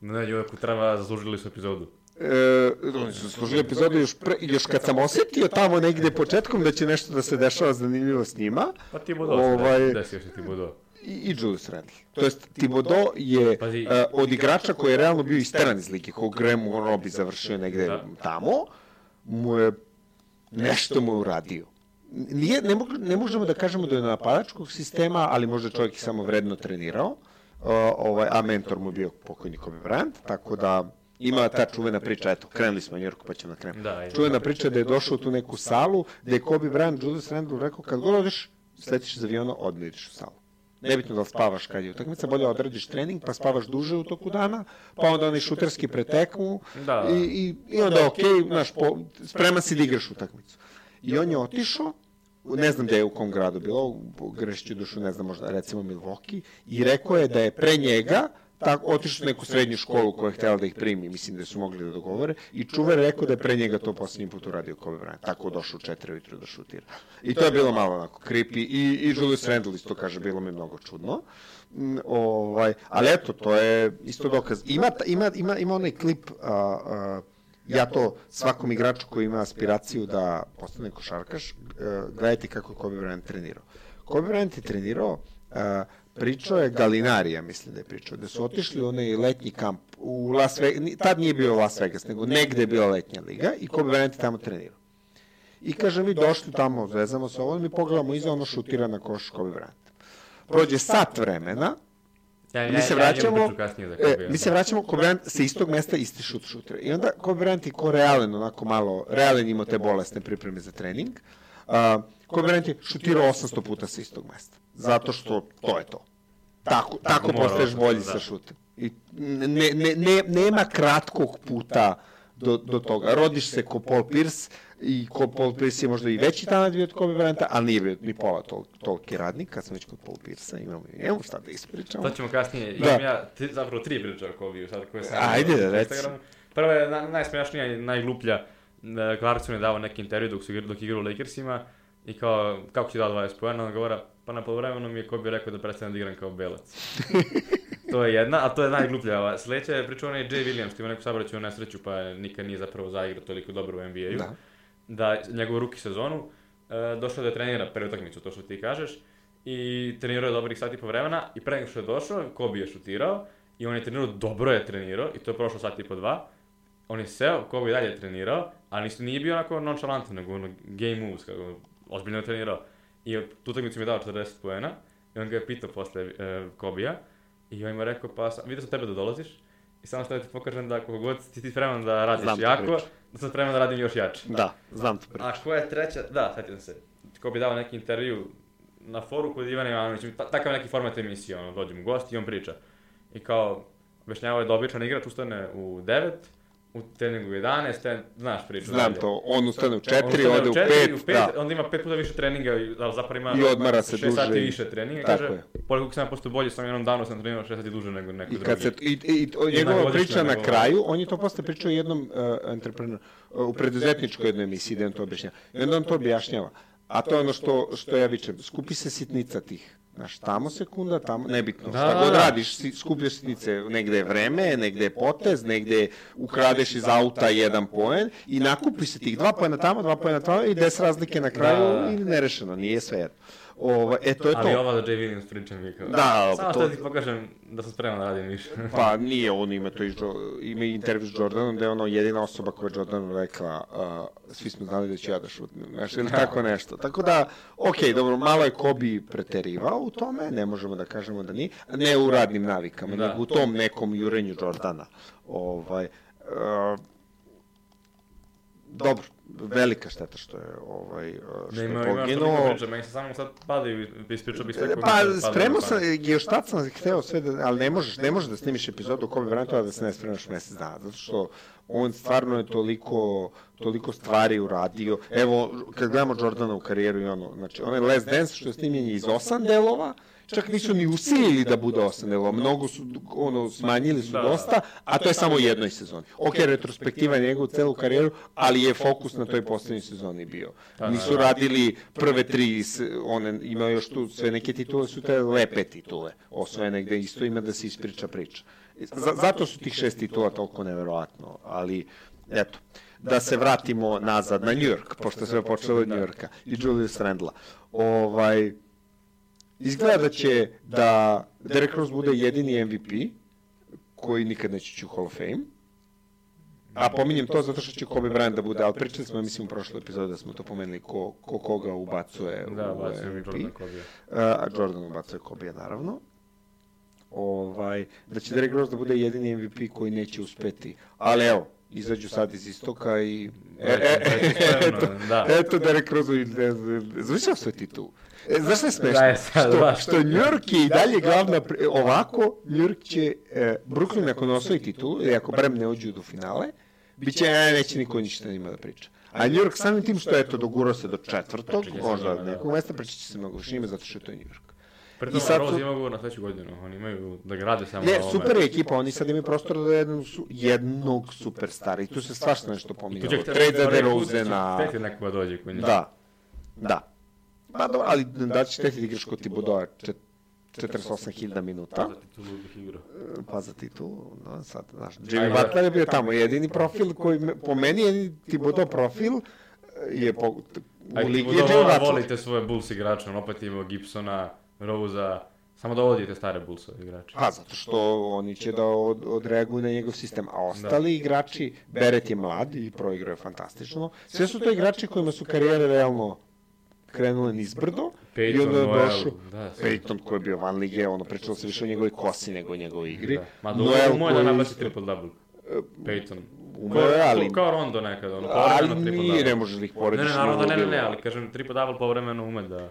Ne, New Yorku treba, zaslužili su epizodu. E, oni su služili epizodu još, pre, još kad sam osetio tamo negde početkom da će nešto da se dešava zanimljivo s njima. Pa ti Bodo, Ovaj- ovaj... desio se ti Bodo. I, i Julius Randle. To jest, Thibodeau je Pazi. uh, od igrača koji je realno bio isteran iz lige, kog Graham Robi završio negde Da. tamo, mu je nešto mu je uradio. Nije, ne, mogu, ne možemo da kažemo da je napadačkog sistema, ali možda čovjek je samo vredno trenirao, uh, ovaj, a mentor mu bio pokojni Kobe Bryant, tako da ima ta čuvena priča, eto, krenuli smo Njorku, pa ćemo da krenemo. Da, ajde. Čuvena priča da je došao u tu neku salu, da je Kobe Bryant, Julius Randle rekao, kad god odeš, sletiš iz aviona, odmah ideš u salu. Nebitno da li spavaš kad je utakmica, bolje odradiš trening, pa spavaš duže u toku dana, pa onda onaj šuterski preteknu Da. i, i, i onda okej, okay, znaš, po, spreman si da igraš utakmicu. I on je otišao, ne znam gde je u kom gradu bilo, grešću dušu, ne znam, možda recimo Milwaukee, i rekao je da je pre njega tako, otišao u neku srednju školu koja je htjela da ih primi, mislim da su mogli da dogovore, i čuvar je rekao da je pre njega to posljednji put uradio Kobe Bryant, tako došao u četiri ujutru da šutira. I to je bilo malo onako creepy, i, i Julius Randle isto kaže, bilo mi mnogo čudno. Mm, ovaj, ali eto, to je isto dokaz. Ima, ima, ima, ima onaj klip, a, a, ja to svakom igraču koji ima aspiraciju da postane košarkaš, e, gledajte kako je Kobe Bryant trenirao. Kobe Bryant je trenirao, e, pričao je Galinarija, mislim da je pričao, da su otišli u onaj letnji kamp u Las Vegas, tad nije bio Las Vegas, nego negde je bila letnja liga i Kobe Bryant je tamo trenirao. I kaže, mi došli tamo, zvezamo se ovo, mi pogledamo iza ono šutira na koš Kobe Bryant. Prođe sat vremena, Ja, mi se vraćamo, Ja, ja, kasnije za e, mi se vraćamo, Kobe Bryant sa istog mesta isti šut šutira. I onda Kobe Bryant je ko realen, onako malo, realen imao te bolesne pripreme za trening. Uh, Kobe Bryant je šutirao 800 puta sa istog mesta. Zato što to je to. Tako, tako mora postaješ 800, bolji da. sa šutem. I ne, ne, ne, nema kratkog puta do, do toga. Rodiš se ko Paul Pierce i ko Paul Pierce je možda i veći talent bio od Kobe Bryanta, ali nije bio ni pola tol, toliki radnik, kad sam već kod Paul Pierce-a, imamo, imamo šta da ispričamo. To ćemo kasnije. Da. Imam ja tri, zapravo tri priče o Kobe, sad koje sam... Ajde, na reci. Instagramu. Prva je na, najsmešnija i najgluplja. E, Clarkson je dao neki intervju dok, su, igra- dok je igrao u Lakersima i kao, kako će dao 20 pojena, on govora, pa na polovremenu mi je Kobe rekao da prestanem da igram kao belac. to je jedna, a to je najgluplja. Sledeća je pričao onaj Jay Williams, koji ima neku sabraću nesreću, pa nikad nije zapravo zaigrao toliko dobro u NBA-u. Da. Da, njegovu ruki sezonu, e, došao da trenira prvu utakmicu, to što ti kažeš, i trenirao je dobrih sati po vremena i pre nego što je došao, Kobe je šutirao i on je trenirao, dobro je trenirao i to je prošlo sat i po dva. On je seo, Kobe je dalje trenirao, ali nije bio onako nonchalantan, nego ono game moves, kako ozbiljno je trenirao. I tu utakmicu mi je dao 40 poena i on ga je pitao posle e, Kobija i on ima rekao, pa sam, vidio sam tebe da dolaziš i samo što da ti pokažem da ako god si ti spreman da radiš Znam tu jako, da sam spreman da radim još jače. Da, znam to priču. A koja je treća? Da, sjećam se. Ko bi dao neki intervju na foru kod Ivana Ivanovića, ta, takav neki format emisije, ono, dođe mu gost i on priča. I kao, objašnjava je da običan igrač ustane u 9, u treningu u 11, ten, znaš priču. Znam dalje. to, on ustane u četiri, ustane ode u četiri, pet, u pet da. onda ima pet puta više treninga, i- da, zapravo ima I odmara se šest sati duže više treninga. Tako Kaže, kako sam ja postao bolji, sam jednom danu sam trenirao šest sati duže nego neko I drugi. se i, i, i njegova priča na kraju, on je to posle pričao jednom uh, entrepreneur, uh, u preduzetničkoj jednoj emisiji, da on to objašnjava. I onda on to objašnjava. A to je ono što, što ja vičem, skupi se sitnica tih Znaš, tamo sekunda, tamo, nebitno, Da, šta god radiš, si- skupljaš sitnice, negde je vreme, negde je potez, negde ukradeš iz auta jedan poen i nakupi se tih dva poena tamo, dva poena tamo i des razlike na kraju da. i nerešeno, nije sve jedno. Ovo, e, to je Ali to. ova za Jay Williams pričam mi kao. Da, Samo to- da ti pokažem da sam spreman da radim više. Pa nije, on ima to i Jo- ima intervju s Jordanom, da je ono jedina osoba koja je Jordanu rekla, uh, svi smo znali da ću ja da šutnem, znaš, ili tako nešto. Tako da, okej, dobro, malo je Kobe preterivao u tome, ne možemo da kažemo da nije, ne u radnim navikama, Da. nego u tom nekom jurenju Jordana. Ovaj, uh, dobro, velika šteta što je ovaj što je ima, ima što poginuo. bitno priča, meni se samo sad padaju, ispričao bi sve Pa, spremao sam, još tad sam hteo sve da, ali ne možeš, ne možeš da snimiš epizodu o Kobe Bryantu, da se ne spremaš mesec dana, zato što on stvarno je toliko, toliko stvari uradio. Evo, kad gledamo Jordana u karijeru i ono, znači, onaj Last Dance što je snimljen je iz osam delova, čak nisu ni usilili da bude osam delova, mnogo su, ono, smanjili su Da. dosta, a to je samo u jednoj sezoni. Ok, retrospektiva je njegovu celu karijeru, ali je fokus na toj poslednjoj sezoni bio. Da, Nisu da, da. radili prve tri, one, imao još tu sve neke titule, su te lepe titule, osvojene gde isto ima da se ispriča priča. Zato su tih šest titula toliko neverovatno, ali eto, da se vratimo nazad na New York, pošto sve počelo od New Yorka i Julius Randla. Ovaj, izgleda da će da Derek Rose bude jedini MVP koji nikad neće ući u Hall of Fame. A pominjem to zato što će Kobe Bryant da bude, ali pričali smo, mislim, u prošloj epizodi da smo to pomenuli ko, ko koga ubacuje Da, u MVP. Jordan Kobe. A Jordan ubacuje Kobe, naravno. Ovaj, da će Derek Rose da bude jedini MVP koji neće uspeti. Ali evo, izađu sad iz istoka i... E, e, e, eto, da. eto Derek Rose i završao svoj titul. E, znaš šta je smešno? Da je što, što New York je i dalje glavna... Ovako, New York će... E, Brooklyn ako ne osvoji titulu, ili ako Brem ne uđu do finale, bit će, e, neće niko ništa njima da priča. A New York samim tim što, eto, dogurao se do četvrtog, možda da. nekog mesta, pričat će se mnogo više njima zato što je to New York. Pritom, I sad Rose ima ugovor na sledeću godinu, oni imaju da ga rade samo Ne, super je ekipa, oni sad imaju prostora da jednog, su, jednog superstara i tu se svašta nešto pominjalo. Trade za prvi put DeRozana, će htjeti neko da dođe kod njih. da, da. Pa dobro, ali da će htjeti da igraš kod Tibodoa čet- 48.000 minuta, Za titulu bih igrao. pa za titulu, no, sad, znaš, Jimmy da. Butler je bio tamo, jedini profil koji, po meni jedini Tibodo profil je po, u ligi je Jimmy Butler. volite svoje Bulls igrače, on opet imao Gibsona, Rosa, samo dovodite stare Bullsove igrače. Pa, zato što oni će da od, odreaguju na njegov sistem, a ostali igrači, Beret je mlad i proigrao je fantastično, sve su to igrači kojima su karijere realno krenule nizbrdo i Peyton, onda je došao da. Peyton koji je bio van lige, ono pričalo se više o njegovoj kosi nego o njegovoj igri. Da. Ma do, Noel umoj da koji nabaci isto- triple double. Peyton. umeo je, ali- Kao Rondo nekada, ono, Ali povremeno triple nije, double. ne možeš da ih Ne, porediš. ne, naravno da ne, ne, ne, ali kažem, triple double povremeno ume da...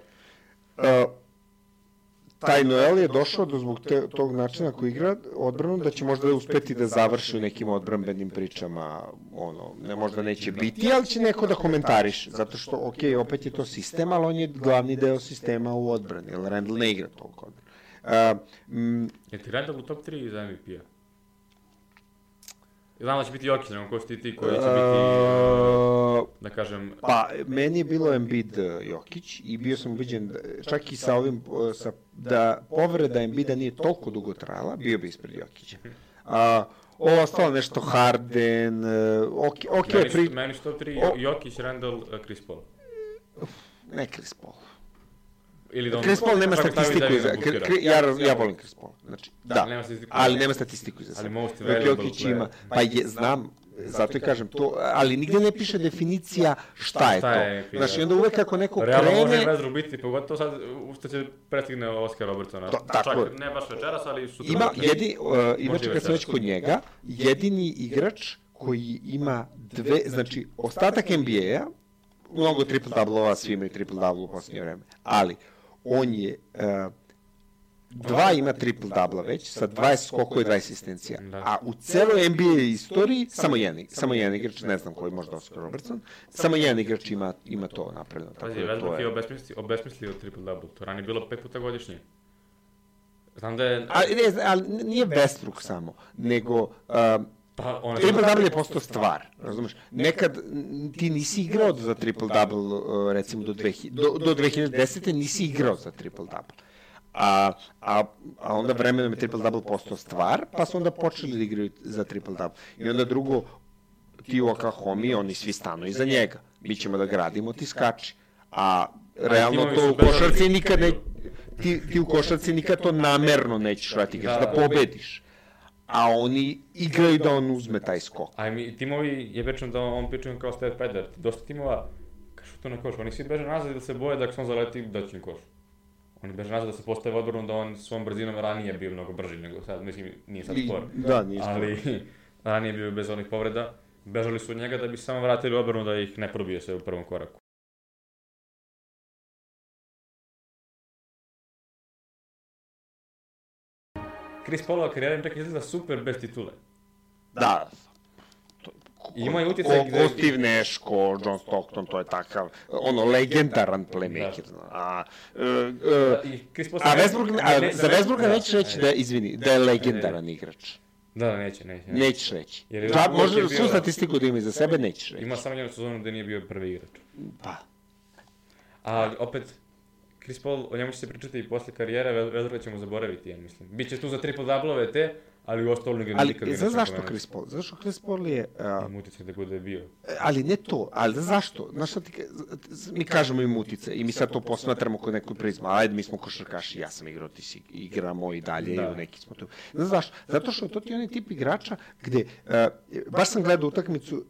Uh, taj Noel je došao do zbog te, tog načina koji igra odbranu da će možda uspeti da završi u nekim odbrambenim pričama, ono, ne možda neće biti, ali će neko da komentariš, zato što, ok, opet je to sistem, ali on je glavni deo sistema u odbrani, jer Randall ne igra toliko odbranu. Uh, mm, Je ti Randall u top 3 za MVP-a? Znam da će biti Jokić, nego ko su ti ti koji će biti, uh, da kažem, Pa, meni je bilo Embiid uh, Jokić i bio sam ubeđen, da- čak i sa ovim, uh, sa, da povreda Embida nije toliko dugo trajala, bio bi ispred Jokića. A, ovo ostalo nešto Harden, ok, ok, meni, pri, meni su top 3 O- Jokić, Randall, Chris Paul. ne Chris Paul. Ili da on- Chris Paul nema statistiku Devina iza, ja, ja volim Chris Paul, znači, da, Ali nema statistiku. ali nema statistiku iza Ali most valuable Jokić player. ima, pa je, znam, zato i kažem to, ali nigde ne piše definicija šta je Šta je to. Znači, da. onda uvek ako neko Realno može krene, Westbrook biti, pogotovo sad u što će prestigne Oscar Robertsona. To- tako. Čak ne baš večeras, ali sutra. Ima jedi, uh, inače kad sam već kod njega, jedini igrač koji ima dve, znači ostatak NBA-a, mnogo triple double-ova, svi imaju triple double u posljednje vreme, ali on je uh, dva ima triple double već, sa 20 skokova i 20 asistencija. Da. A u celoj NBA istoriji samo jedan, samo jedan igrač, ne znam koji možda Oscar Robertson, samo jedan igrač ima, ima to. Tako Pazi, da to Westbrook je obesmislio, obesmislio triple double. To ranije bilo pet puta godišnje. Znam da je... A, ne, ali nije Westbrook samo, nego um, Pa, on je... Triple double je postao stvar, razumeš? Nekad ti nisi igrao za triple double, uh, recimo do, 2000, do, do 2010. nisi igrao za triple double. A, a, a onda vremenom je triple-double postao stvar, pa su onda počeli da igraju za triple-double. I onda drugo, ti u Oklahoma, oni svi stanu iza njega. Mi ćemo da gradimo, ti skači. A realno to u košarci nikad ne, ti, ti u košarci nikad to namerno nećeš raditi, igraš Da, da, da. pobediš. A oni igraju da on uzme taj skok. A mi, timovi, je pričam da on pričam kao Steve Pedder, dosta timova, kad šutu na koš, oni svi beže nazad i da se boje da ako on zaleti, da će im koš. Oni beže nazad da se postave odbranu da on svom brzinom ranije bio mnogo brži nego sad, mislim, nije sad spor. Da, nije spor. Ali ranije bio bez onih povreda, bežali su od njega da bi samo vratili odbranu da ih ne probije se u prvom koraku. Chris Paulova karijera im čak izgleda super bez titule. Da. I ima i utjecaj gde- Steve Nash, ko John Stockton, to je takav, ono, legendaran playmaker. Da. A, Chris Paul a ne- a ne- za Westbrooka nećeš reći da, je- izvini, da je legendaran igrač. Da, da, neće, neće. neće. Nećeš reći. Jer je Da, može je svu statistiku da ima iza sebe, nećeš reći. Ima samo jednu sezonu gde nije bio prvi igrač. Pa, A opet, Chris Paul, o njemu će se pričati i posle karijere, Westbrooka ćemo zaboraviti, ja mislim. Biće tu za triple double te, ali u ostalo ga ali, nikad ne znaš zašto. Chris Paul? Zato što Chris Paul je, Ima utjecaj da bude bio. ali ne to, ali znaš zašto? Znaš šta ti, mi kažemo im utice i mi sad to posmatramo kod nekog prizma, ajde mi smo košarkaši, ja sam igrao, ti si igramo i dalje, Da. i u neki smo tu. Znaš zašto? Zato što to ti je onaj tip igrača gde, a, baš sam gledao utakmicu,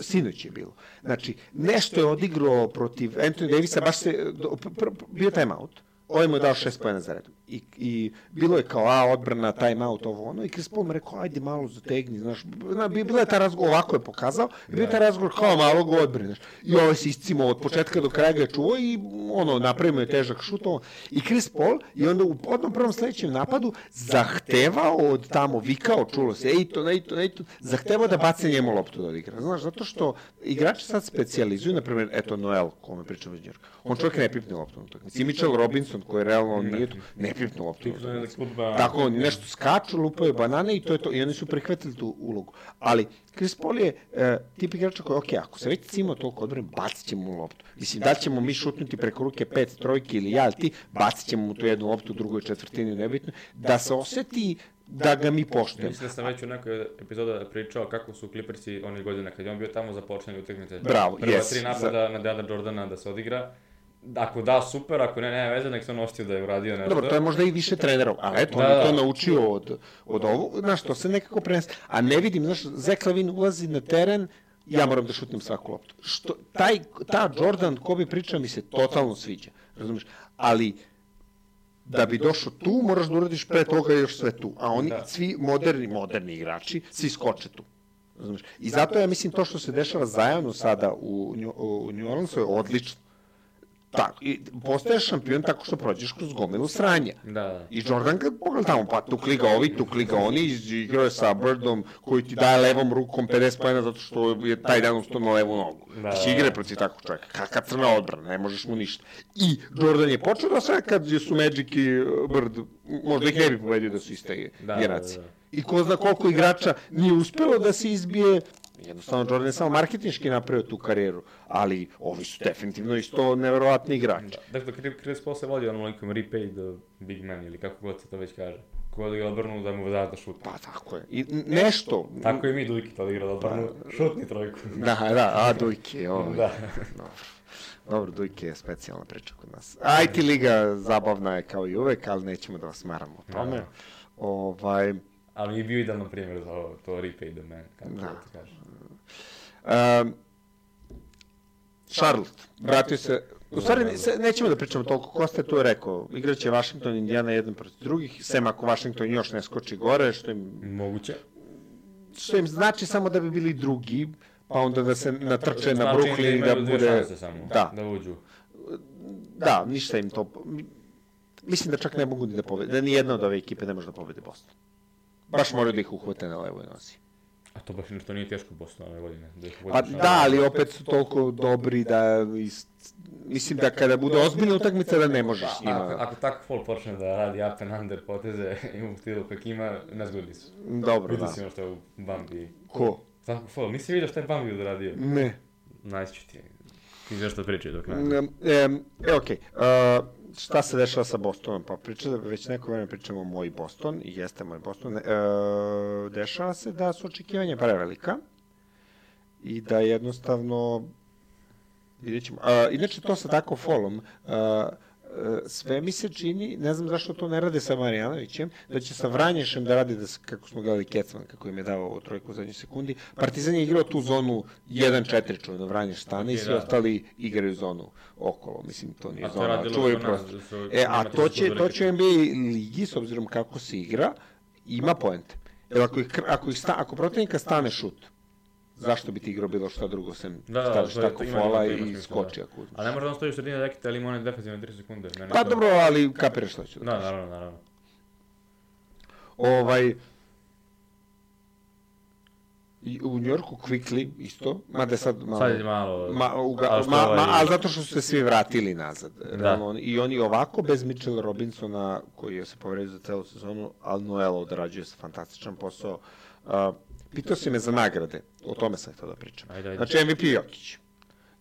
sinoć je bilo, znači, nešto je odigrao protiv Anthony Davisa, baš se, bio timeout, ovaj mu je dao šest pojena za redom. I, I bilo je kao, a, odbrana, timeout, ovo ono, i Chris Paul mu rekao, ajde malo zategni, znaš, na, bi- bila je ta razgovor, ovako je pokazao, i bio je taj razgovor kao malo go odbrane, znaš, i ovaj se iscimo od početka do kraja ga je čuo i ono, napravimo je težak šut, ovo. i Chris Paul, i onda u odnom prvom sledećem napadu zahtevao od tamo, vikao, čulo se, Ejton, Ejton, Ejton, zahtevao da bace njemu loptu da odigra, znaš, zato što igrači sad specijalizuju, na primjer, eto, Noel, kome pričamo iz Njorka, on čovjek ne pipne loptu na Mitchell Robinson, koji realno on nije tu, ne loptu ne utakmici. klubba... Tako, oni nešto skaču, lupaju banane i to je to. I oni su prihvatili tu ulogu. Ali, Chris Paul je e, tip igrača koji, ok, ako se već cimo toliko odbrane, bacit ćemo mu loptu. Mislim, da ćemo mi šutnuti preko ruke pet trojki ili ja, ali ti, bacit ćemo mu tu jednu loptu u drugoj četvrtini, nebitno, da se oseti da ga mi poštujemo. Mislim da sam već u nekoj epizoda pričao kako su Clippersi onih godina kad je on bio tamo za počinjanje utakmice. Bravo, Prva yes, tri napada na Deandra Jordana da se odigra. Ako da, super, ako ne, nema veze, nek se on ostio da je uradio nešto. Dobro, to je možda i više trenerov, ali eto, Da, on je to da. naučio od, od ovog, znaš, to se nekako prenese. A ne vidim, znaš, Zek Lavin ulazi na teren, ja moram da šutnem svaku loptu. Što, taj, ta Jordan, ko bi pričao, mi se totalno sviđa, razumiješ? Ali, da bi došao tu, moraš da uradiš pre toga još sve tu. A oni, Da. svi moderni, moderni igrači, svi skoče tu. Razumeš? I zato ja mislim to što se dešava zajedno sada u, u New Orleansu je odlično. Tako, i postaješ šampion tako što prođeš kroz gomilu sranja. Da. I Jordan kad pogleda tamo, pa tukli ga ovi, tukli ga oni, igrao je sa Birdom koji ti daje levom rukom 50 pojena zato što je taj dan ustao na levu nogu. Da, Ti igre protiv takvog čovjeka, kakva crna odbrana, ne možeš mu ništa. I Jordan je počeo da sve kad su Magic i Bird, možda ih ne bi pobedio da su iste Da, da, generacije. da, da. I ko zna koliko igrača nije uspelo da se izbije, jednostavno Jordan je samo marketinški napravio tu karijeru, ali ovi su definitivno isto neverovatni igrači. Da. Dakle, Chris- Paul se vodi onom likom repay the big man ili kako god se to već kaže. Ko da ga odbrnu da mu da da šuta. Pa tako je. I nešto. Tako i mi Dujki to igra da odbrnu, šutni trojku. Da, da, a Dujke, ovaj. Da. Dobro. Dobro, Dujke je specijalna priča kod nas. IT liga zabavna je kao i uvek, ali nećemo da vas maramo o tome. Da. Ovaj, Ali je bio idealan primjer za ovo, to repay the man, kako Da. da. ti kažeš. Um, Charlotte, vratio se, u stvari ne- se, nećemo da pričamo toliko, Kosta je to rekao, igraće Washington i Indiana jedan protiv drugih, sem ako Washington još ne skoči gore, što im, Moguće. što im znači samo da bi bili drugi, pa onda da se natrče na Znači Brooklyn i da bude... samo, Da, da uđu. Da, ništa im to... Mislim da čak ne mogu ni da pobede, da ni jedna od ove ekipe ne može da pobede Boston. Baš moraju da ih uhvate na levoj nozi. A to baš nešto nije teško Boston ove godine. Da ih Pa da, ali opet su toliko dobri da... Is, mislim da kada bude ozbiljna utakmica da ne možeš s Ako, njima... ako tako Fall počne da radi up and under poteze i u stilu kak ima, nezgodni su. Dobro, Vidio da. si ono što je u Bambi. Ko? Tako Fall, nisi vidio šta je Bambi odradio? Ne. Ću ti. Ti znaš što pričaju dok ne. Em, E, okej. Uh, šta se dešava sa Bostonom? Pa priča, već neko vreme pričamo o moj Boston, i jeste moj Boston. E, dešava se da su očekivanja prevelika i da jednostavno vidjet ćemo. A, inače, to sa tako folom, a, e, sve mi se čini, ne znam zašto to ne rade sa Marijanovićem, da će sa Vranješem da radi, da, kako smo gledali Kecman, kako im je dao ovu trojku u zadnjoj sekundi. Partizan je igrao tu zonu 1-4 čuveno, Vranješ stane i svi da. ostali igraju zonu okolo. Mislim, to nije zona, čuvaju prostor. da E, a to će, to će NBA ligi, s obzirom kako se igra, ima poente. Jer ako, ih, ako, ih sta, ako protivnika stane šut, zašto bi ti igrao bilo šta drugo sem Da, da, staviš je- tako fola i smisla, skoči da. ako uzmeš. A ne može da on stoji u sredini reketa, ali ima one defensivne 3 sekunde. Meni Pa to- dobro, ali kapiraš što ću da, Da, kažem. naravno, naravno. Ovaj, u Njorku Quickly isto, mada sad malo... Sad je malo... Ma, uga, ali što ma, ovaj- ma, ali zato što su se svi vratili nazad. Da. Realno, I oni ovako, bez Mitchell Robinsona, koji je se povredio za celu sezonu, ali Noel odrađuje se fantastičan posao. Uh, pitao si me za nagrade, o tome sam htio da pričam. Ajde, ajde. Znači MVP Jokić.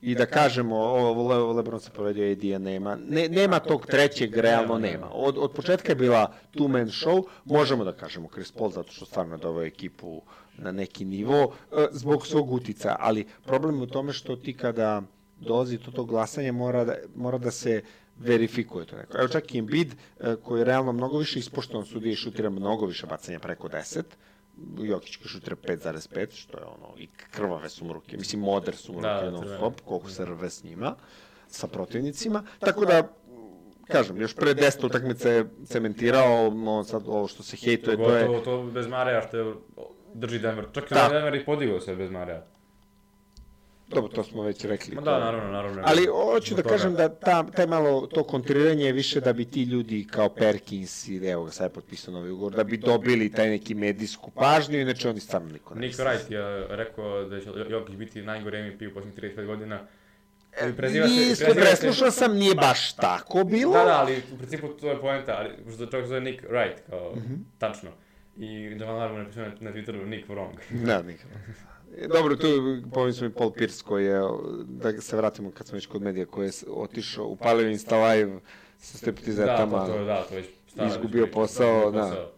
I da kažemo, ovo Le, Lebron se povedio, AD-a nema, ne, nema tog trećeg, realno Nema. Od, od početka je bila two-man show, možemo da kažemo Chris Paul, zato što stvarno je doveo ekipu na neki nivo, e, zbog svog utica, ali problem je u tome što ti kada dolazi do tog glasanja mora da, mora da se verifikuje to neko. Evo čak i Embiid, e, koji je realno mnogo više ispoštovan sudija i šutira mnogo više bacanja preko 10, Jokić koji šutira 5,5, što je ono, i krvave su mu ruke, mislim, moder su mu Da, ruke da, non stop, koliko se rve s njima, sa protivnicima, tako da, kažem, još pre 10 utakmice je cementirao, no sad ovo što se hejtuje, to je, Gotovo to bez Mareja što je drži Denver. Čak i Da. Denver i podigao se bez Mareja. Dobro, to smo već rekli. Ma da, naravno, naravno. Ali hoću da toga. kažem da ta, taj malo to kontriranje je više da bi ti ljudi kao Perkins i evo ga sad je potpisao novi ugovor, da bi dobili taj neki medijsku pažnju, inače oni stvarno niko ne Nick. Wright je rekao da će Jokić biti najgore MVP u posljednjih 35 godina. E, preziva se- preslušao sam, nije baš tako bilo. Da, da, ali u principu to je poenta, ali pošto čovjek zove Nick Wright, kao, Mhm. tačno. I Jamal Murray mu napisao na, na Twitteru Nick wrong. Da, nikad. Dobro, tu i Paul Pierce koji je, da se vratimo kad smo već kod medija, koji je otišao, upalio Insta Live sa Da, striptizetama. pa to, je- da, to već Izgubio posao, da. posao.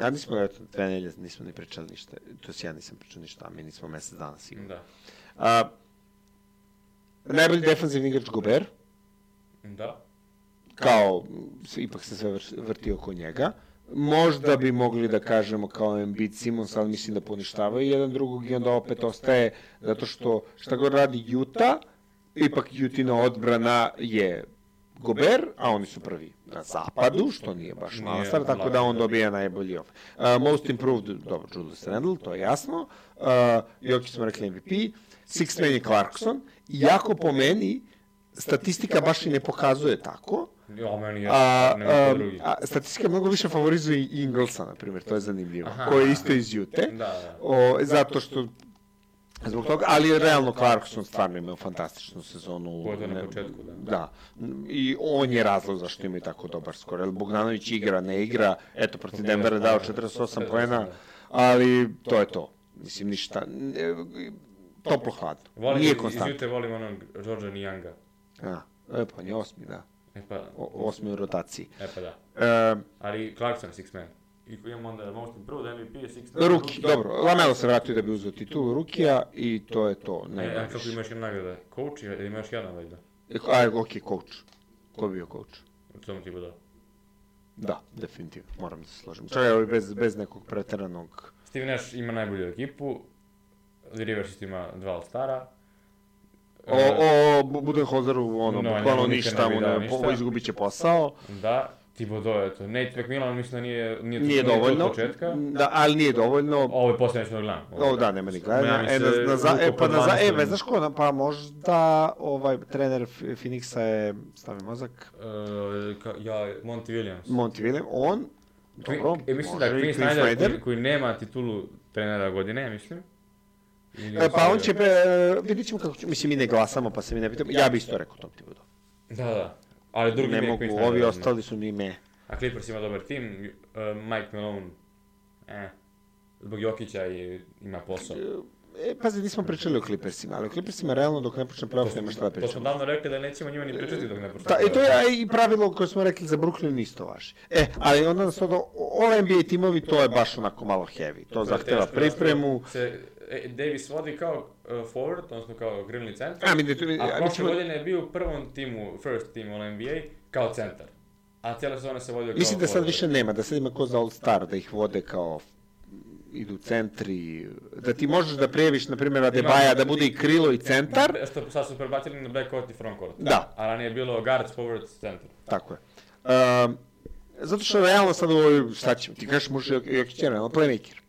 A nismo, eto, dve nelje nismo ni pričali ništa. To ja nisam pričao ništa, a mi nismo mesec dana sigurno. Da. A, najbolji defanzivni igrač Gober, Da. kao, ipak se sve vr- vrti oko njega. Možda bi mogli da kažemo kao Embiid Simons, ali mislim da poništavaju jedan drugog i onda opet ostaje, zato što šta god radi Juta, ipak Jutina odbrana je Gober, a oni su prvi na zapadu, što nije baš mala stvar, tako da on da. dobija najbolji off. Uh, most improved, dobro, Julius Randle, to je jasno. Uh, Jokić smo rekli MVP. Six man je Clarkson. Iako po meni, statistika baš i ne pokazuje tako. Jo, meni je, A, a, drugi. a, statistika mnogo više favorizuje Inglesa, na primjer, to je zanimljivo, Aha. koji je isto iz Jute. Da, da. O, zato što Zbog toga, ali realno Clarkson stvarno imao fantastičnu sezonu. Pogotovo na početku, da. Da. I on je razlog zašto ima i tako dobar skor. Jer Bogdanović igra, ne igra, eto, protiv Denvera dao 48 poena, ali to je to. Mislim, ništa. Toplo hladno. Volim, Nije iz konstantno. Jute volim onog Georgia Nijanga. Ja. E, pa on je osmi, da. E pa, O, osmi u rotaciji. e pa da. E, Ali Clarkson six man. I imamo onda most improved MVP je six man. Ruki, dobro. Lamelo se vratio da bi uzeo titulu Rukija i to je to. Ne, Ne, a kako ima još jedna nagrada? Coach ili ima još jedna valjda? A, ok, coach. Ko je bio coach? U tom tipu da. Da, definitivno, moram da se složim. Čak evo i bez, bez nekog preteranog... Steve Nash ima najbolju ekipu. Rivers ima dva All-Stara. O, o Bu- Budenholzeru, ono, No, bukvalno ništa, mu ne, ništa. po, izgubit će posao. Da, Thibodeau, eto. Nate McMillan mislim da nije, nije, Nije tu od dovoljno, početka. da, ali nije dovoljno. Ovo je posljednje što gledam. O, da, nema ni gledanja. E, na, na, za, e, pa na, za, 12 e, ve, znaš ko, na- pa možda ovaj trener Phoenixa je, stavi mozak, Uh, ka, ja, Monty Williams. Monty William, on, dobro, e, mislim da Snyder, Snyder. koji, koji nema titulu trenera godine, mislim. Ili E, pa on će, e, vidit ćemo kako će, mislim, mi ne glasamo, pa se mi ne pitamo, ja bi isto rekao Tom Thibodeau. Da, da. Ali drugi Ne mogu, ovi ostali su mi me. A Clippers ima dobar tim, uh, Mike Malone, eh, zbog Jokića i ima posao. E, pazi, nismo pričali o Clippersima, ali o Clippersima realno dok ne počne playoff nema šta da To smo pričamo. davno rekli da nećemo njima ni pričati dok ne počnemo. Da, i to je a i pravilo koje smo rekli za Brooklyn isto važi. E, ali onda nas to, ove NBA timovi, to je baš onako malo heavy. To zahteva Teško, pripremu. Se, Davis vodi kao uh, forward, odnosno kao grilni centar. A, mi, ne, A a, prošle mislim, godine je bio u prvom timu, first team All NBA, kao centar. A cijela sezona se vodio kao mislim da sad forward. više nema, da sad ima ko za All Star, da ih vode kao idu centri, da ti možeš da prijeviš, na primjer, Adebaja, da bude i krilo i centar, Što sad su prebacili na backcourt i frontcourt. Da. A ranije je bilo guards, forwards, centar. Tako je. Um, zato što realno sad u ovoj, šta ćemo, ti kažeš možeš Jokić je realno playmaker.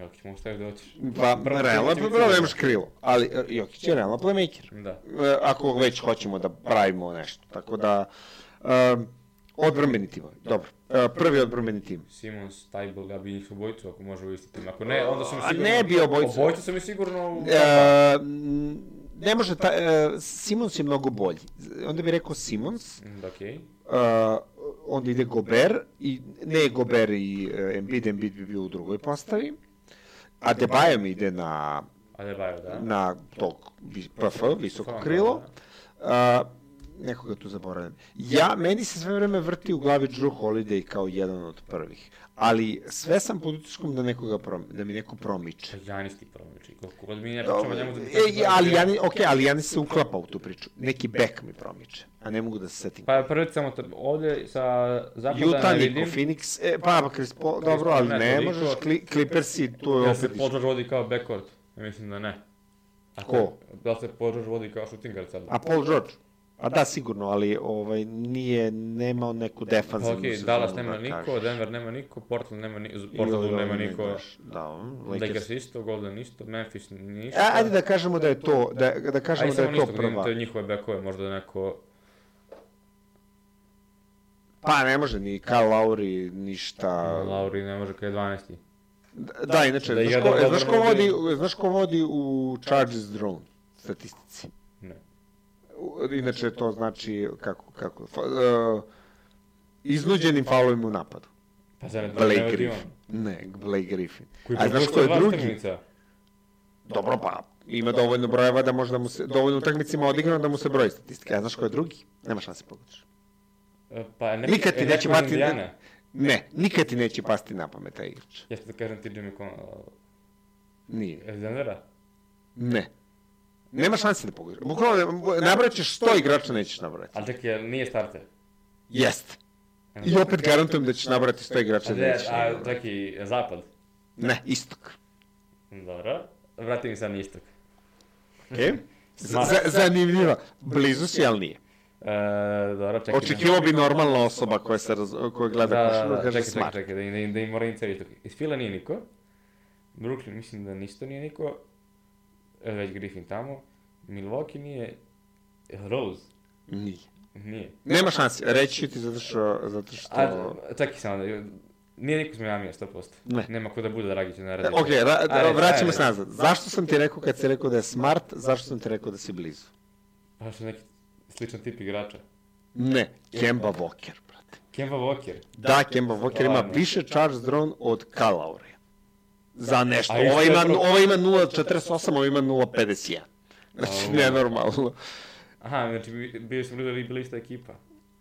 Evo, mogu staviti da hoćeš. Pa, Prvo realno, ćemo- prvo nemaš krilo, ali e, Jokić je realno playmaker. Da. E, ako već hoćemo da pravimo nešto. Tako da, um, odbrambeni timovi, dobro. E, prvi odbrambeni tim. Simons, Tybal, ja bi njih obojicu ako može u isti tim. Ako ne, onda su mi A sigurno... ne bi obojicu. Obojicu su mi sigurno... u- E, ne može, ta, e, Simons je mnogo bolji. Onda bih rekao Simons, Mm, Okej. uh, onda ide Gober, i ne Gober i uh, Embiid, Embiid bi bio u drugoj postavi. A Debajo mi ide na, Adebayo, da. na tog PF, visoko krilo. da. Uh, nekoga tu zaboravljam. Ja, meni se sve vreme vrti u glavi Drew Holiday kao jedan od prvih. Ali sve sam pod utiskom da, nekoga prom, da mi neko promiče. Pa Janis ti promiči. Koliko god mi ne pričamo njemu da... E, ali Jani, ok, ali Jani se uklapa u tu priču. Neki bek mi promiče, a ne mogu da se setim. Pa prvi samo to, ovdje sa zapada Utah, ne vidim. Phoenix, e, pa, pa Chris Paul, dobro, ali ne, ne možeš, Cli, Clippersi, tu je Ja se opet Paul vodi kao backcourt. Ja mislim da ne. A Ko? Da se Paul George vodi kao shooting guard sad? A Paul George? A da, sigurno, ali ovaj, nije, nemao neku defanzivnu okej, sezonu, Dallas da nema niko, kažeš. Denver nema niko, Portland nema niko, I Portland ovaj, nema niko, znaš, Da, um, Lakers. Lakers isto, Golden isto, Memphis ništa. A, ajde da kažemo da je to, da, da kažemo Ajde da je to ništa, prva. je njihove bekove, možda neko... Pa ne može ni Kyle Lowry, ništa. Lauri ne može kada je 12. Da, inače, Da znaš, ko, znaš, ko vodi, znaš ko vodi u Charges Drone statistici? Ne. Inače, to znači, kako, kako, fa, uh, iznuđenim faulovima u napadu. Pa za ne Blake. Griffin. Ne, Blake Griffin. Koji A znaš ko je drugi? Dobro, pa ima dovoljno brojeva da može da mu se, dovoljno utakmicima odigrano da mu se broji statistika. A znaš ko je drugi? Nema šanse pogodiš. E, Pa ne, Nikad ti neće pasti- Indijane. Ne, nikad ti neće pasti na pamet taj igrač. Ja da kažem ti Jimmy Con... Nije. Denvera? Ne. Nema šanse da pogodiš. Bukvalno, nabrojat ćeš 100 igrača, nećeš nabrojati. Ali čekaj, jel nije starter. Jest. I opet garantujem da ćeš nabrati 100 igrača A, da ne, nećeš a nabrojati. čekaj, zapad. Ne, istok. Dobro. Vrati mi sad na istok. Okay? Smart. Z- zanimljiva. Blizu si, ali nije. E, dobro, čekaj. Očekivao bi normalna osoba koja, se raz... koja Da, gleda da, košarku da, da kaže čekaj, smart. čekaj, čekaj, da, im- da, im- da im moram. Iz Fila nije niko. Brooklyn mislim da nisto nije niko. E, već Griffin tamo. Milwaukee nije. Rose? Nije. Nije. Nema šanse, reći ću ti zato što... Zato što... A, čekaj samo da... Nije niko iz Miami 100%. Ne. Nema ko da bude Dragić na E, radi. Ok, ra- Ajde, vraćamo se nazad. Zašto sam ti rekao kad si rekao da je smart, zašto sam ti rekao da si blizu? Pa što neki sličan tip igrača. Ne, Kemba Walker, brate. Kemba Walker. Da, Kemba Walker ima više charge drone od Lowry. Za nešto. A isto Ovo je ima, ovo ima 0.48, ovo ima 0.51. Znači, A, nenormalno. Aha, znači bi- bio sam blizu da bi bili ista ekipa.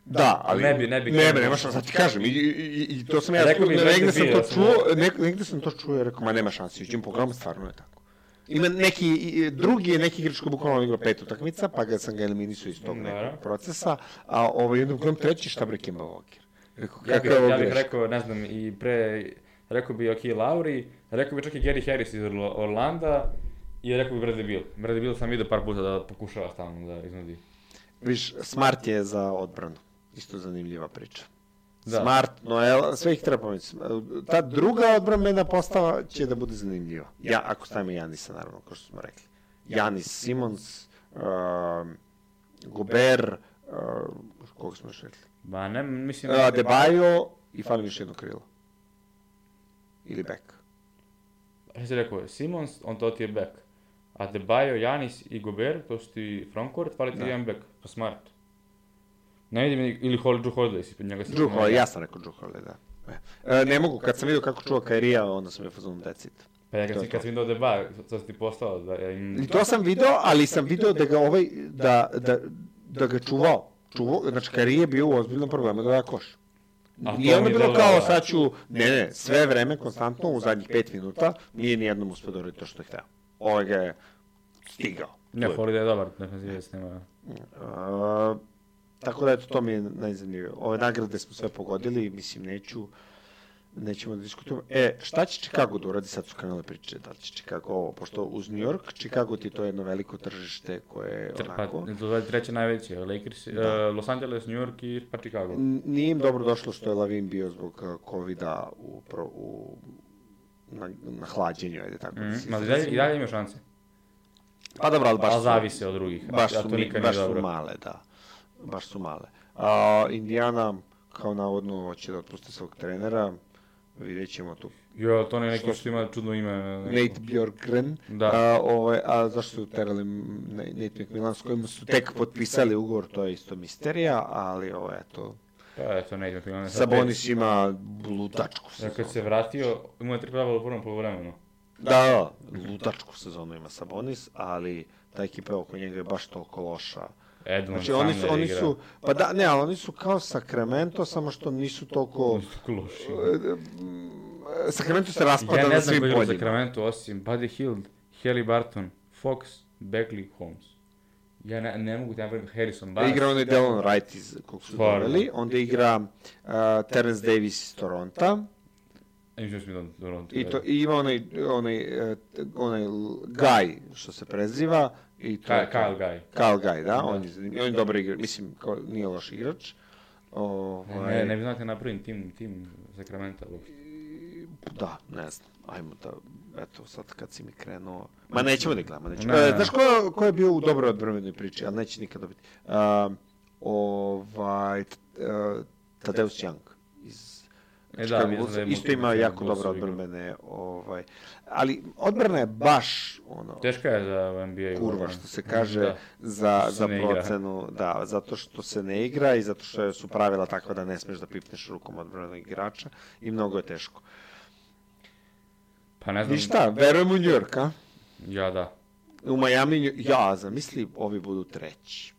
Da, ali... Ne bi- ne bi Ne, Kemba. nema šanse, ti kažem. I, i, i to sam ja, Rekao bi Bradley negde sam to čuo, negde sam to čuo i rekao, ma nema šanse, uđem po grom, stvarno je tako. Ima neki, drugi je neki igrač koji bukvalno igrao pet utakmica, pa ga sam ga eliminisao iz tog nekog procesa, a ovaj jednom grom treći šta bre Kemba Walker. Rekao, Ja bih, ovo ja bih rekao, ne znam, i pre, rekao bi Oki Lauri, rekao bi čak i Gary Harris iz Orla- Orlanda i rekao bi Bradley Beal. Bradley Beal sam vidio par puta da pokušava stalno da iznudi. Viš, Smart je za odbranu. Isto zanimljiva priča. Da. Smart, Noel, sve ih treba pomenuti. Ta druga odbrambena postava će da bude zanimljiva. Ja, ako stavimo Janisa, naravno, kao što smo rekli. Janis Simons, um, Gober, um, koga smo još rekli? Ba, ne, mislim... Uh, Debajo i fali još jedno krilo. Ili back. Ja si rekao, Simons, on to ti je back. A Debajo, Janis i Gober, to su ti frontcourt, fali ti Da. jedan back, pa smart. Ne vidim, ili Hol, Drew Holiday si pred njega se Drew. Holiday, ja sam rekao Drew Holiday, da. E, ne mogu, kad sam vidio kako čuva Kairija, onda sam je fazon decit. Pa ja To kad kad to. si vidio deba, to si ti postao da ja im... I to sam video, ali sam video da ga ovaj, da, da, da ga čuvao. Čuvao, znači Kari je bio u ozbiljnom problemu da da koš. Nije ono bilo kao da. sad ću, ne, ne, sve vreme, konstantno, u zadnjih pet minuta, nije nijednom uspio da uradi to što je hteo. Ovaj ga je stigao. Ne. Holiday je dobar, defensivac nema... A, tako da, eto, to mi je najzanimljivije. Ove nagrade smo sve pogodili mislim, neću, nećemo da diskutujemo. E, šta će Chicago da uradi, sad su krenule priče, da li će Chicago ovo, pošto uz New York, Chicago ti to je jedno veliko tržište koje je Pa, onako... to je treće najveće, Lakers, Da. uh, Los Angeles, New York i pa Chicago. Nije im dobro došlo što je Lavin bio zbog uh, covida u, pro, u na, na hlađenju, ajde tako da Mm, se ma i dalje, i dalje ima šanse. Pa dobro, ali baš Ali su- zavise od drugih. Baš su, mi, baš su male, da. Baš su male. A, Indiana, kao navodno, hoće da otpuste svog trenera. Vidjet ćemo tu. Jo, to ne Što neki što ima čudno ime. neko. Nate Bjorkgren. Da. A, ovaj, a zašto su terali Nate McMillan s kojim su tek potpisali ugovor, to je isto misterija, ali ovo, eto, Pa eto, ne znam, Sabonis. Sabonis ima ludačku Ja sezonu. kad se vratio, imao je tri prava u prvom polovremenu. Da, da, ludačku sezonu ima Sabonis, ali ta ekipa oko njega je baš toliko loša. Edmond Znači oni su, oni igra. su, pa da, ne, ali oni su kao Sacramento, samo što nisu toliko... Oni su tako loši. Sacramento se raspada Ja ne na znam svim koji je u poljima. Sacramento osim Buddy Hield, Haley Barton, Fox, Beckley, Holmes. Ja ne, ne mogu ti napraviti Harrison Barnes. Igra onaj Delon Wright iz kog su doveli, onda igra uh, Terence Davis iz Toronta, da i, to, i ima onaj, onaj, onaj Guy, što se preziva, i to je Kyle, Guy. Kyle Guy, da, Da. on je, on je dobar igrač, mislim, kao, nije loš igrač. Ovaj, Ne, ne bi znate napravim tim, tim Sacramento uopšte. Da, ne znam. Ajmo da, eto, sad kad si mi krenuo... Ma nećemo da gledamo, nećemo. Ne, E, ne. znaš ko, ko je bio u dobroj odbranbenoj priči, ali neće nikad dobiti? Um, ovaj, uh, Tadeusz Young E da, Chicago Bullsa, da isto ima jako Bulls igra. odbrambene, ovaj, ali odbrana je baš ono, Teška je za NBA. kurva što se kaže Da. za, za ne igra. procenu, da, zato što se ne igra i zato što su pravila takva da ne smeš da pipneš rukom odbranog igrača i mnogo je teško. Pa ne znam. Ništa, verujem u New York, a? Ja da. U Miami, ja, zamisli, ovi budu treći.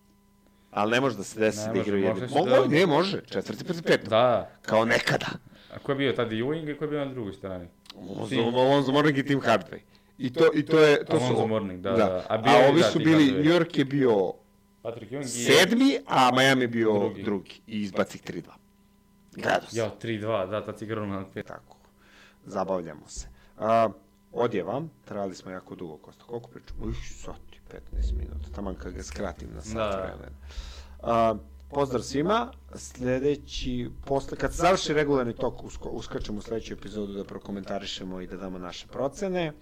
Ali ne može da se desi Ne da igraju jedni. Mogu, da- ne može, četvrti protiv petog. Da. Kao nekada. А кој био таа Јоинг и кој био на другој страни? Лонзо Морнинг и Тим Хардвей. И то и то е то Лонзо Морнинг, да, да. да. А, био, а овие да, су били Нью Йорк е био Патрик Јоинг седми, а Мајами био други. И избацих 3-2. Градус. Ја 3-2, да, таа ти гром на пет. Тако. Забављамо се. А, одјевам, трајали сме јако дуго, Коста. Колку причам? Уиш, сати, 15 минута. Таман кога га скратим на сат да. време. Pozdrav svima. Sljedeći, posle, kad se završi regularni tok, usko, uskačemo u sljedeću epizodu da prokomentarišemo i da damo naše procene.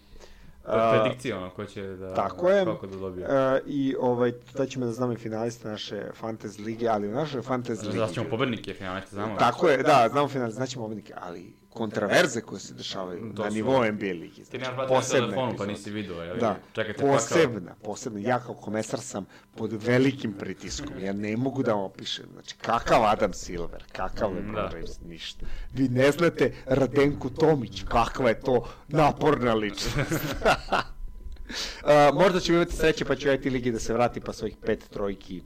Predikcija ono, ko će da... tako je. Kako da dobije. a, I ovaj, da ćemo da znamo i finaliste naše Fantasy lige, ali u našoj Fantasy ligi... Znaš ćemo pobednike finaliste, znamo. Tako je, da, znamo finaliste, znaćemo pobednike, ali kontraverze koje se dešavaju To na su- nivou NBA ligi. Ti nemaš znači, brate na telefonu pa nisi vidio, jel? Da, Čekajte pakao. posebna, posebna. Ja kao komesar sam pod velikim pritiskom. Ja ne mogu da vam opišem. Znači, kakav Adam Silver, kakav Mm, LeBron da. James, ništa. Vi ne znate Radenku Tomić, kakva je to naporna ličnost. A, možda ćemo imati sreće pa će IT ligi da se vrati pa svojih pet trojki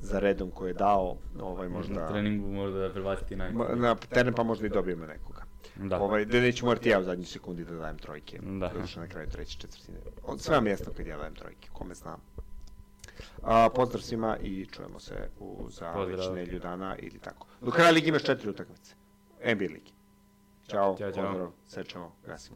za redom koje je dao, ovaj Na možda treningu možda prebaciti na... na teren pa možda i dobijemo nekoga. Da. Ovaj, da neću morati ja u zadnjoj sekundi da dajem trojke. Da. Zato na kraju treće četvrtine. Od sve jasno kad ja dajem trojke, kome znam. A, pozdrav svima i čujemo se u, za Pozdrav. već nelju dana ili tako. Do kraja ligi imaš četiri utakmice. NBA ligi. Ćao, Ćao, ćao. pozdrav, sečemo, gasimo.